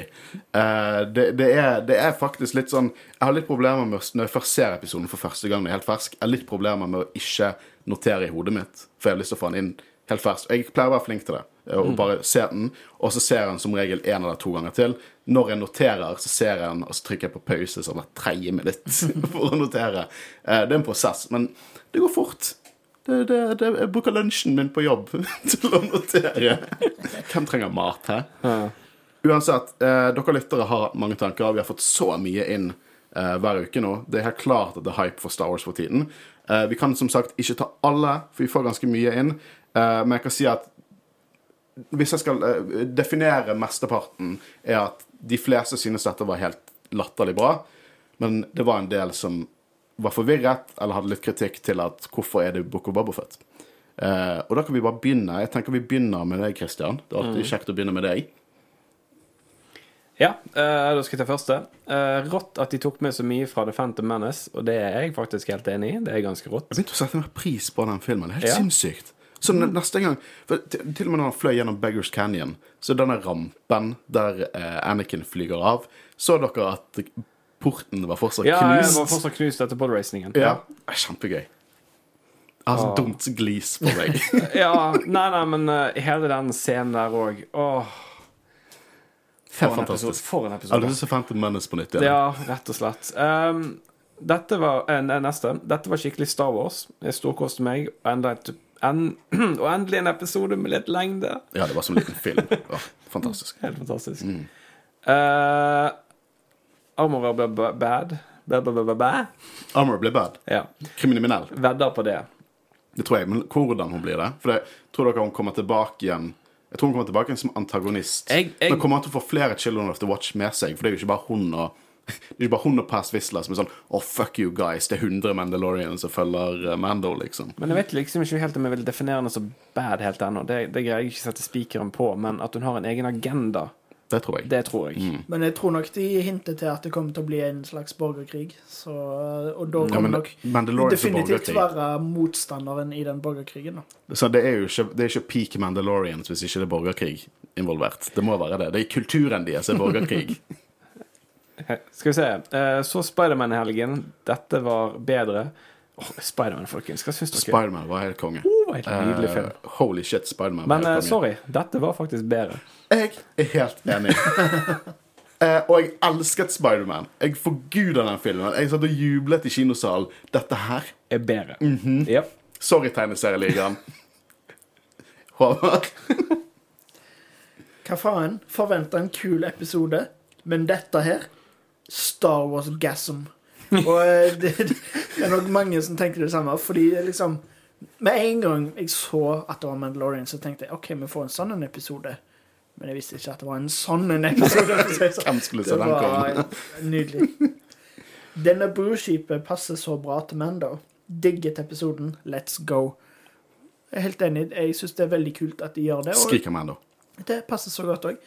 Uh, det, det, er, det er faktisk litt sånn Jeg har litt problemer med når jeg først ser episoden for første gang jeg er helt fersk, jeg har litt problemer med å ikke notere i hodet mitt, for jeg har lyst til å få den inn helt fersk. Jeg pleier å være flink til det. eh, Og bare se den, og så ser jeg den som regel én eller to ganger til. Når jeg noterer, så ser jeg den, og så trykker jeg på pause sånn hvert tredje minutt [laughs] for å notere. Eh, Det er en prosess, men det går fort. Det, det, det, jeg bruker lunsjen min på jobb [laughs] til å notere. Hvem trenger mat, hæ? Uansett, eh, dere lyttere har mange tanker. Vi har fått så mye inn eh, hver uke nå. Det er helt klart at det er hype for Star Wars for tiden. Eh, vi kan som sagt ikke ta alle, for vi får ganske mye inn. Eh, men jeg kan si at hvis jeg skal eh, definere mesteparten, er at de fleste synes dette var helt latterlig bra. Men det var en del som var forvirret, eller hadde litt kritikk til at hvorfor er det Boko Babofet? Eh, og da kan vi bare begynne. Jeg tenker vi begynner med deg, Christian. Det er alltid kjekt å begynne med deg. Ja, eh, da skal jeg ta første. Eh, rått at de tok med så mye fra The Phantom Menace, og det er jeg faktisk helt enig i. Det er ganske rått. Jeg begynte å sette mer pris på den filmen. Det er helt Ja. sinnssykt. Så ne- neste gang til, til og med når han fløy gjennom Beggars Canyon, så denne rampen der eh, Anakin flyger av, så dere at porten var fortsatt Ja, knust? Ja, den var fortsatt knust etter podracingen. Ja. Er Kjempegøy. Jeg har så dumt glis på meg. [laughs] ja, nei, nei, men uh, hele den scenen der òg Åh, for en episode. For en episode. lyst til å se Phantom Menace på nytt Ja, Ja, rett og slett. Um, dette var eh, nei, neste. Dette var skikkelig Star Wars. Storkoste meg. Og, enda et, en, [clears throat] og endelig en episode med litt lengde. Ja, det var som en liten film. [laughs] Ja, fantastisk. Helt fantastisk. Mm. Uh, Armor ble bad. Armor ble bad. Ja. Kriminell. Vedder på det. Det tror jeg. Men hvordan hun blir det? For jeg tror dere hun kommer tilbake igjen Jeg tror hun kommer tilbake som antagonist. Jeg- jeg- Men kommer han til å få flere Children of the Watch med seg? For det er jo ikke bare hun og [laughs] det er ikke bare hun og Pass Whistler som er sånn Oh, fuck you guys. Det er 100 Mandalorians som følger eh, Mando, liksom. Men jeg vet liksom ikke helt om jeg vil definere henne som bad helt ennå. Det, det greier jeg ikke å sette spikeren på. Men at hun har en egen agenda, Det tror jeg. det tror jeg. Mm. Men jeg tror nok de hinter til at det kommer til å bli en slags borgerkrig. Så, og da Ja, kommer men nok definitivt være motstanderen i den borgerkrigen. da. Så det er jo ikke, det er ikke peak Mandalorians hvis ikke det er borgerkrig involvert. Det må være det. Det er kulturen deres er borgerkrig. [laughs] Skal vi se. Eh, så Spiderman i helgen. Dette var bedre. Oh, Spiderman, folkens. Hva syns dere? Spiderman var helt konge. Oh, helt nydelig film. Uh, holy shit, Spiderman Men eh, sorry, dette var faktisk bedre. Jeg er helt enig. uh, [laughs] og jeg elsket Spiderman. Jeg forguda den filmen. Jeg satt og jublet i kinosalen. Dette her Er bedre. Mm -hmm. yep. Sorry, tegneserieligaen. [laughs] Håvard? Hva faen? Forventa en kul episode, men dette her Star Wars gasm. Og [laughs] det, det er nok mange som tenker det samme, fordi liksom Med en gang jeg så at det var Mandalorian, så tenkte jeg OK, vi får en sånn en episode. Men jeg visste ikke at det var en sånn en episode. sånn. Hvem skulle Det den komme? nydelig. Denne broskipet passer så bra til Mando. Digget episoden. Let's go. Jeg er helt enig. Jeg syns det er veldig kult at de gjør det. Skriker Mando. Det passer så godt òg.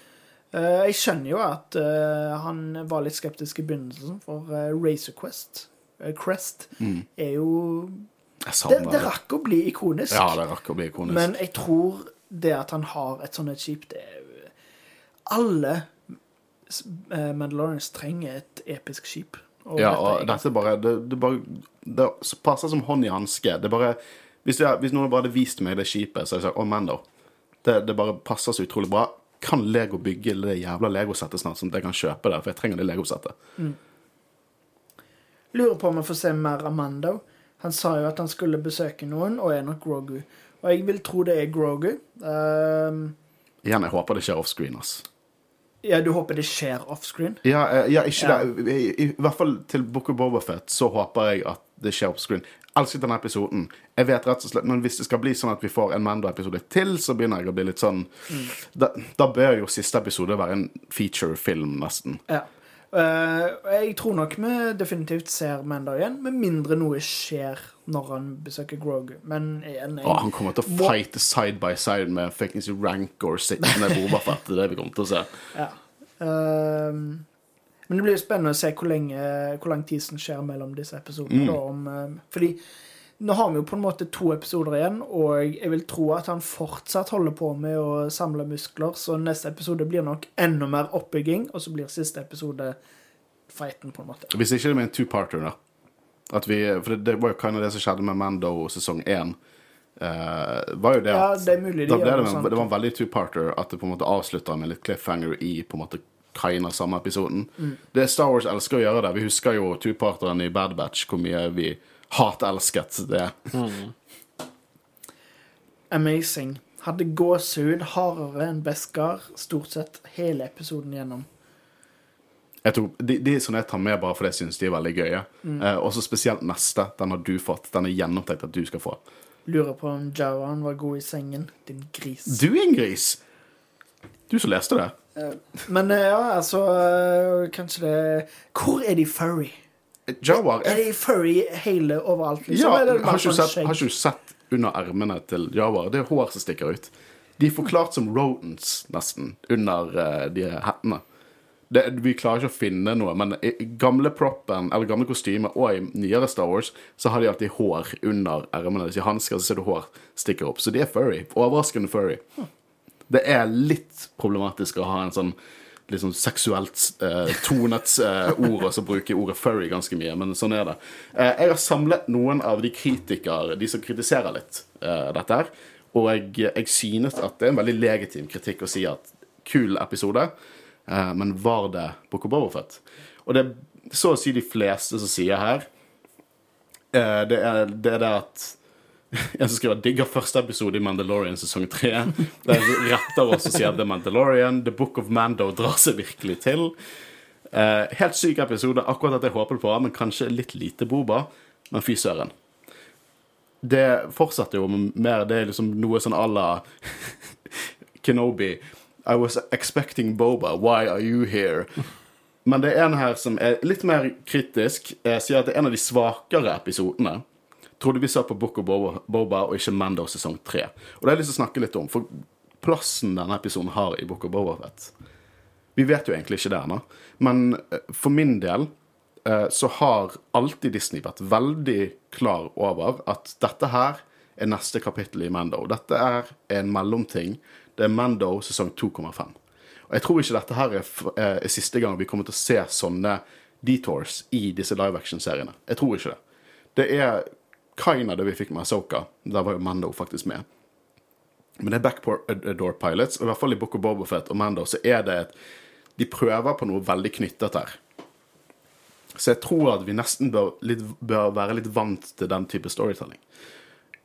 jeg skjønner jo at eh, han var litt skeptisk i begynnelsen, for uh, Racer Quest eh, Crest er jo det, det det. rakk å bli ikonisk. Ja, det rakk å bli ikonisk. Men jeg tror det at han har et sånt et skip det er, Alle uh, Mandalorians trenger et episk skip. Og Ja, og dette er bare Det, det, bare, det passer som hånd i hanske. Det bare hvis, jeg, hvis noen bare hadde vist meg det skipet, så hadde jeg sagt å, Mando. Det, det bare passer så utrolig bra. Kan Lego bygge det jævla Lego-settet snart, sånn at jeg kan kjøpe det? For jeg trenger det Lego-settet. Lurer på om vi får se mer av Mando. Han sa jo at han skulle besøke noen, og er nok Grogu. Og jeg vil tro det er Grogu. Um, Igjen, jeg håper det skjer offscreen, ass. ja, du håper det skjer offscreen? Ja, eh, ja ikke Ja. det. I, I, hvert fall til Book of Bobafett så håper jeg at det skjer offscreen. Elsket denne episoden. Jeg vet rett og slett, Men hvis det skal bli sånn at vi får en Mando-episode til, så begynner jeg å bli litt sånn da, da bør jo siste episode være en feature-film, nesten. Ja. Eh, jeg tror nok vi definitivt ser Mando igjen, med mindre noe skjer når han besøker Grogu. Men igjen jeg, Og han kommer til å Må- fighte side by side med fuckings Rancor sittende Bobafett. Det er det vi kommer til å se. Ja. Uh, men det blir jo spennende å se hvor, lenge, hvor lang tid som skjer mellom disse episodene. Mm. Da, om, ehm, fordi nå har vi jo på en måte to episoder igjen, og jeg vil tro at han fortsatt holder på med å samle muskler, så neste episode blir nok enda mer oppbygging, og så blir siste episode fighten, på en måte. Hvis ikke det blir en two-parter, da. At vi, for det, det var jo kind of det som skjedde med Mando sesong én. Uh, var jo det Ja, det er mulig de det, noe det var en veldig two-parter at det på en måte avslutta med litt cliffhanger i på en måte kind samme episoden. Mm. Det Star Wars elsker å gjøre det. Vi husker jo two-parteren i Bad Batch, hvor mye vi hatelsket det. Amazing. Hadde gåsehud hardere enn Beskar stort sett hele episoden gjennom. Jeg tror, de, de som jeg tar med bare fordi jeg syns de er veldig gøye. Mm. Eh, også spesielt neste. Den har du fått. Den er gjennomtenkt at du skal få. Lurer på om Jawan var god i sengen. Din gris. Du er en gris! Du som leste det. Men eh, ja, altså eh, Kanskje det Hvor er de furry? Jawar Er de furry hele overalt? liksom? Ja, har ikke, sånn sett, har ikke du sett under ermene til Jawar? Det er hår som stikker ut. De er forklart som rodents, nesten, under uh, de hettene. Det, vi klarer ikke å finne noe, men i gamle proppen, eller gamle kostymer og i nyere Star Wars, så har de alltid hår under ermene. Hvis de hansker, så ser du hår stikker opp. Så de er furry. Overraskende furry. Det er litt problematisk å ha en sånn sånn seksuelt eh, tonet eh, ord, og så bruke ordet furry ganske mye, men sånn er det. Eh, jeg har samlet noen av de kritikere, de som kritiserer litt eh, dette her, og jeg, jeg synes at det er en veldig legitim kritikk å si at kul episode, eh, men var det Boko of Fett? Og det er så å si de fleste som sier her, eh, det er det, er det at en som skriver 'digger første episode i Mandalorian sesong 3'. Det er retter oss og sier er Mandalorian. The Book of Mando drar seg virkelig til. Eh, helt syk episode. Akkurat at jeg håper på, men kanskje litt lite Boba. Men fy søren. Det fortsetter jo mer Det er liksom noe sånn à la [laughs] Kenobi. I was expecting Boba. Why are you here? Men det er en her som er litt mer kritisk. Jeg sier at det er en av de svakere episodene. Trodde vi så på Book of Boba, og ikke Mando sesong 3. Og det har jeg lyst til å snakke litt om, for plassen denne episoden har i Book of Boba Fett Vi vet jo egentlig ikke det ennå, men eh, for min del eh, så har alltid Disney vært veldig klar over at dette her er neste kapittel i Mando. Dette er en mellomting. Det er Mando sesong 2,5. Og jeg tror ikke dette her er, eh, er siste gang vi kommer til å se sånne detours i disse live action-seriene. Jeg tror ikke det. Det er kind of det vi fikk med Asoka. Der var jo Mando faktisk med. Men det er backdoor pilots, og i hvert fall i Book of Bobofet og Mando, så er det et De prøver på noe veldig knyttet her. Så jeg tror at vi nesten bør, litt, bør være litt vant til den type storytelling.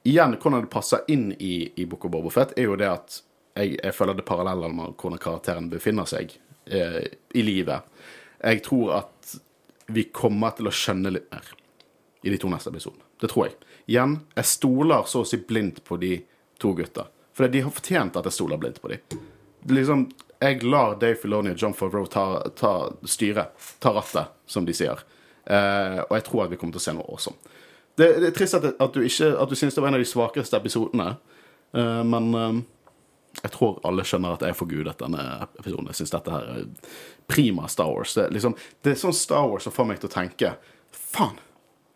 Igjen, hvordan det passer inn i, i Book of Bobofet, er jo det at jeg, jeg føler det paralleller med hvordan karakteren befinner seg eh, i livet. Jeg tror at vi kommer til å skjønne litt mer i de to neste episodene. Det tror jeg. Igjen, jeg stoler så å si blindt på de to gutta. For de har fortjent at jeg stoler blindt på dem. Liksom, jeg lar Dave Filoni og John Favreau ta, ta styret, ta rattet, som de sier. Eh, og jeg tror at vi kommer til å se noe awesome. Det, det er trist at, at du du syns det var en av de svakeste episodene, eh, men eh, jeg tror alle skjønner at jeg forgudet denne episoden. Jeg syns dette her er prima Star Wars. Det, liksom, det er sånn Star Wars som får meg til å tenke Faen,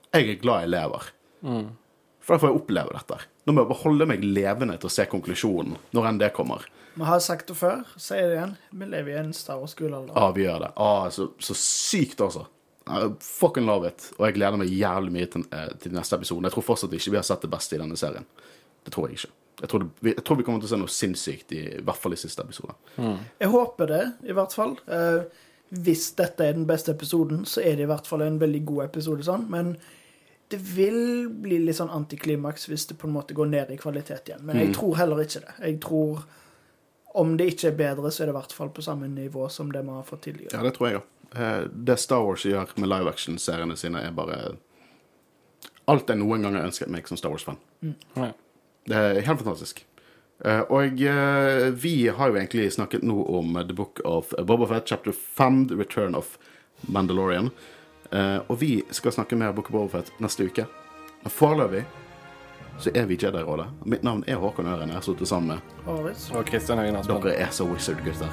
jeg er glad jeg lever. For da får jeg oppleve dette. Nå må jeg bare holde meg levende til å se konklusjonen, når enn det kommer. Vi har sagt det før, sier det igjen. Vi lever i en Star Wars-gulalder. Ah, vi gjør det. Ah, så, så sykt, altså. I fucking love it. Og jeg gleder meg jævlig mye til, eh, til neste episode. Jeg tror fortsatt ikke vi har sett det beste i denne serien. Det tror jeg ikke. Jeg tror, det, jeg tror vi kommer til å se noe sinnssykt, i, i hvert fall i siste episode. Jeg håper det, i hvert fall. Eh, hvis dette er den beste episoden, så er det i hvert fall en veldig god episode, sånn. Men det vil bli litt sånn antiklimaks hvis det på en måte går ned i kvalitet igjen. Men jeg tror heller ikke det. Jeg tror om det ikke er bedre, så er det i hvert fall på samme nivå som det vi har fått tidligere. Ja, det tror jeg òg. Det Star Wars gjør med live action-seriene sine, er bare alt jeg noen gang har ønsket meg som Star Wars-fan. Ja. Det er helt fantastisk. Eh, og eh, vi har jo egentlig snakket nå om The Book of Boba Fett, chapter 5, The Return of Mandalorian. Eh, og vi skal snakke mer Book of Overfet neste uke. Men foreløpig så er vi Jedi-rådet. Mitt navn er Håkon Øren. Jeg har sittet sammen med Og Kristian Høyen Aspen. dere er så wizard, gutter.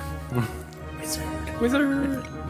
wizard. Wizard.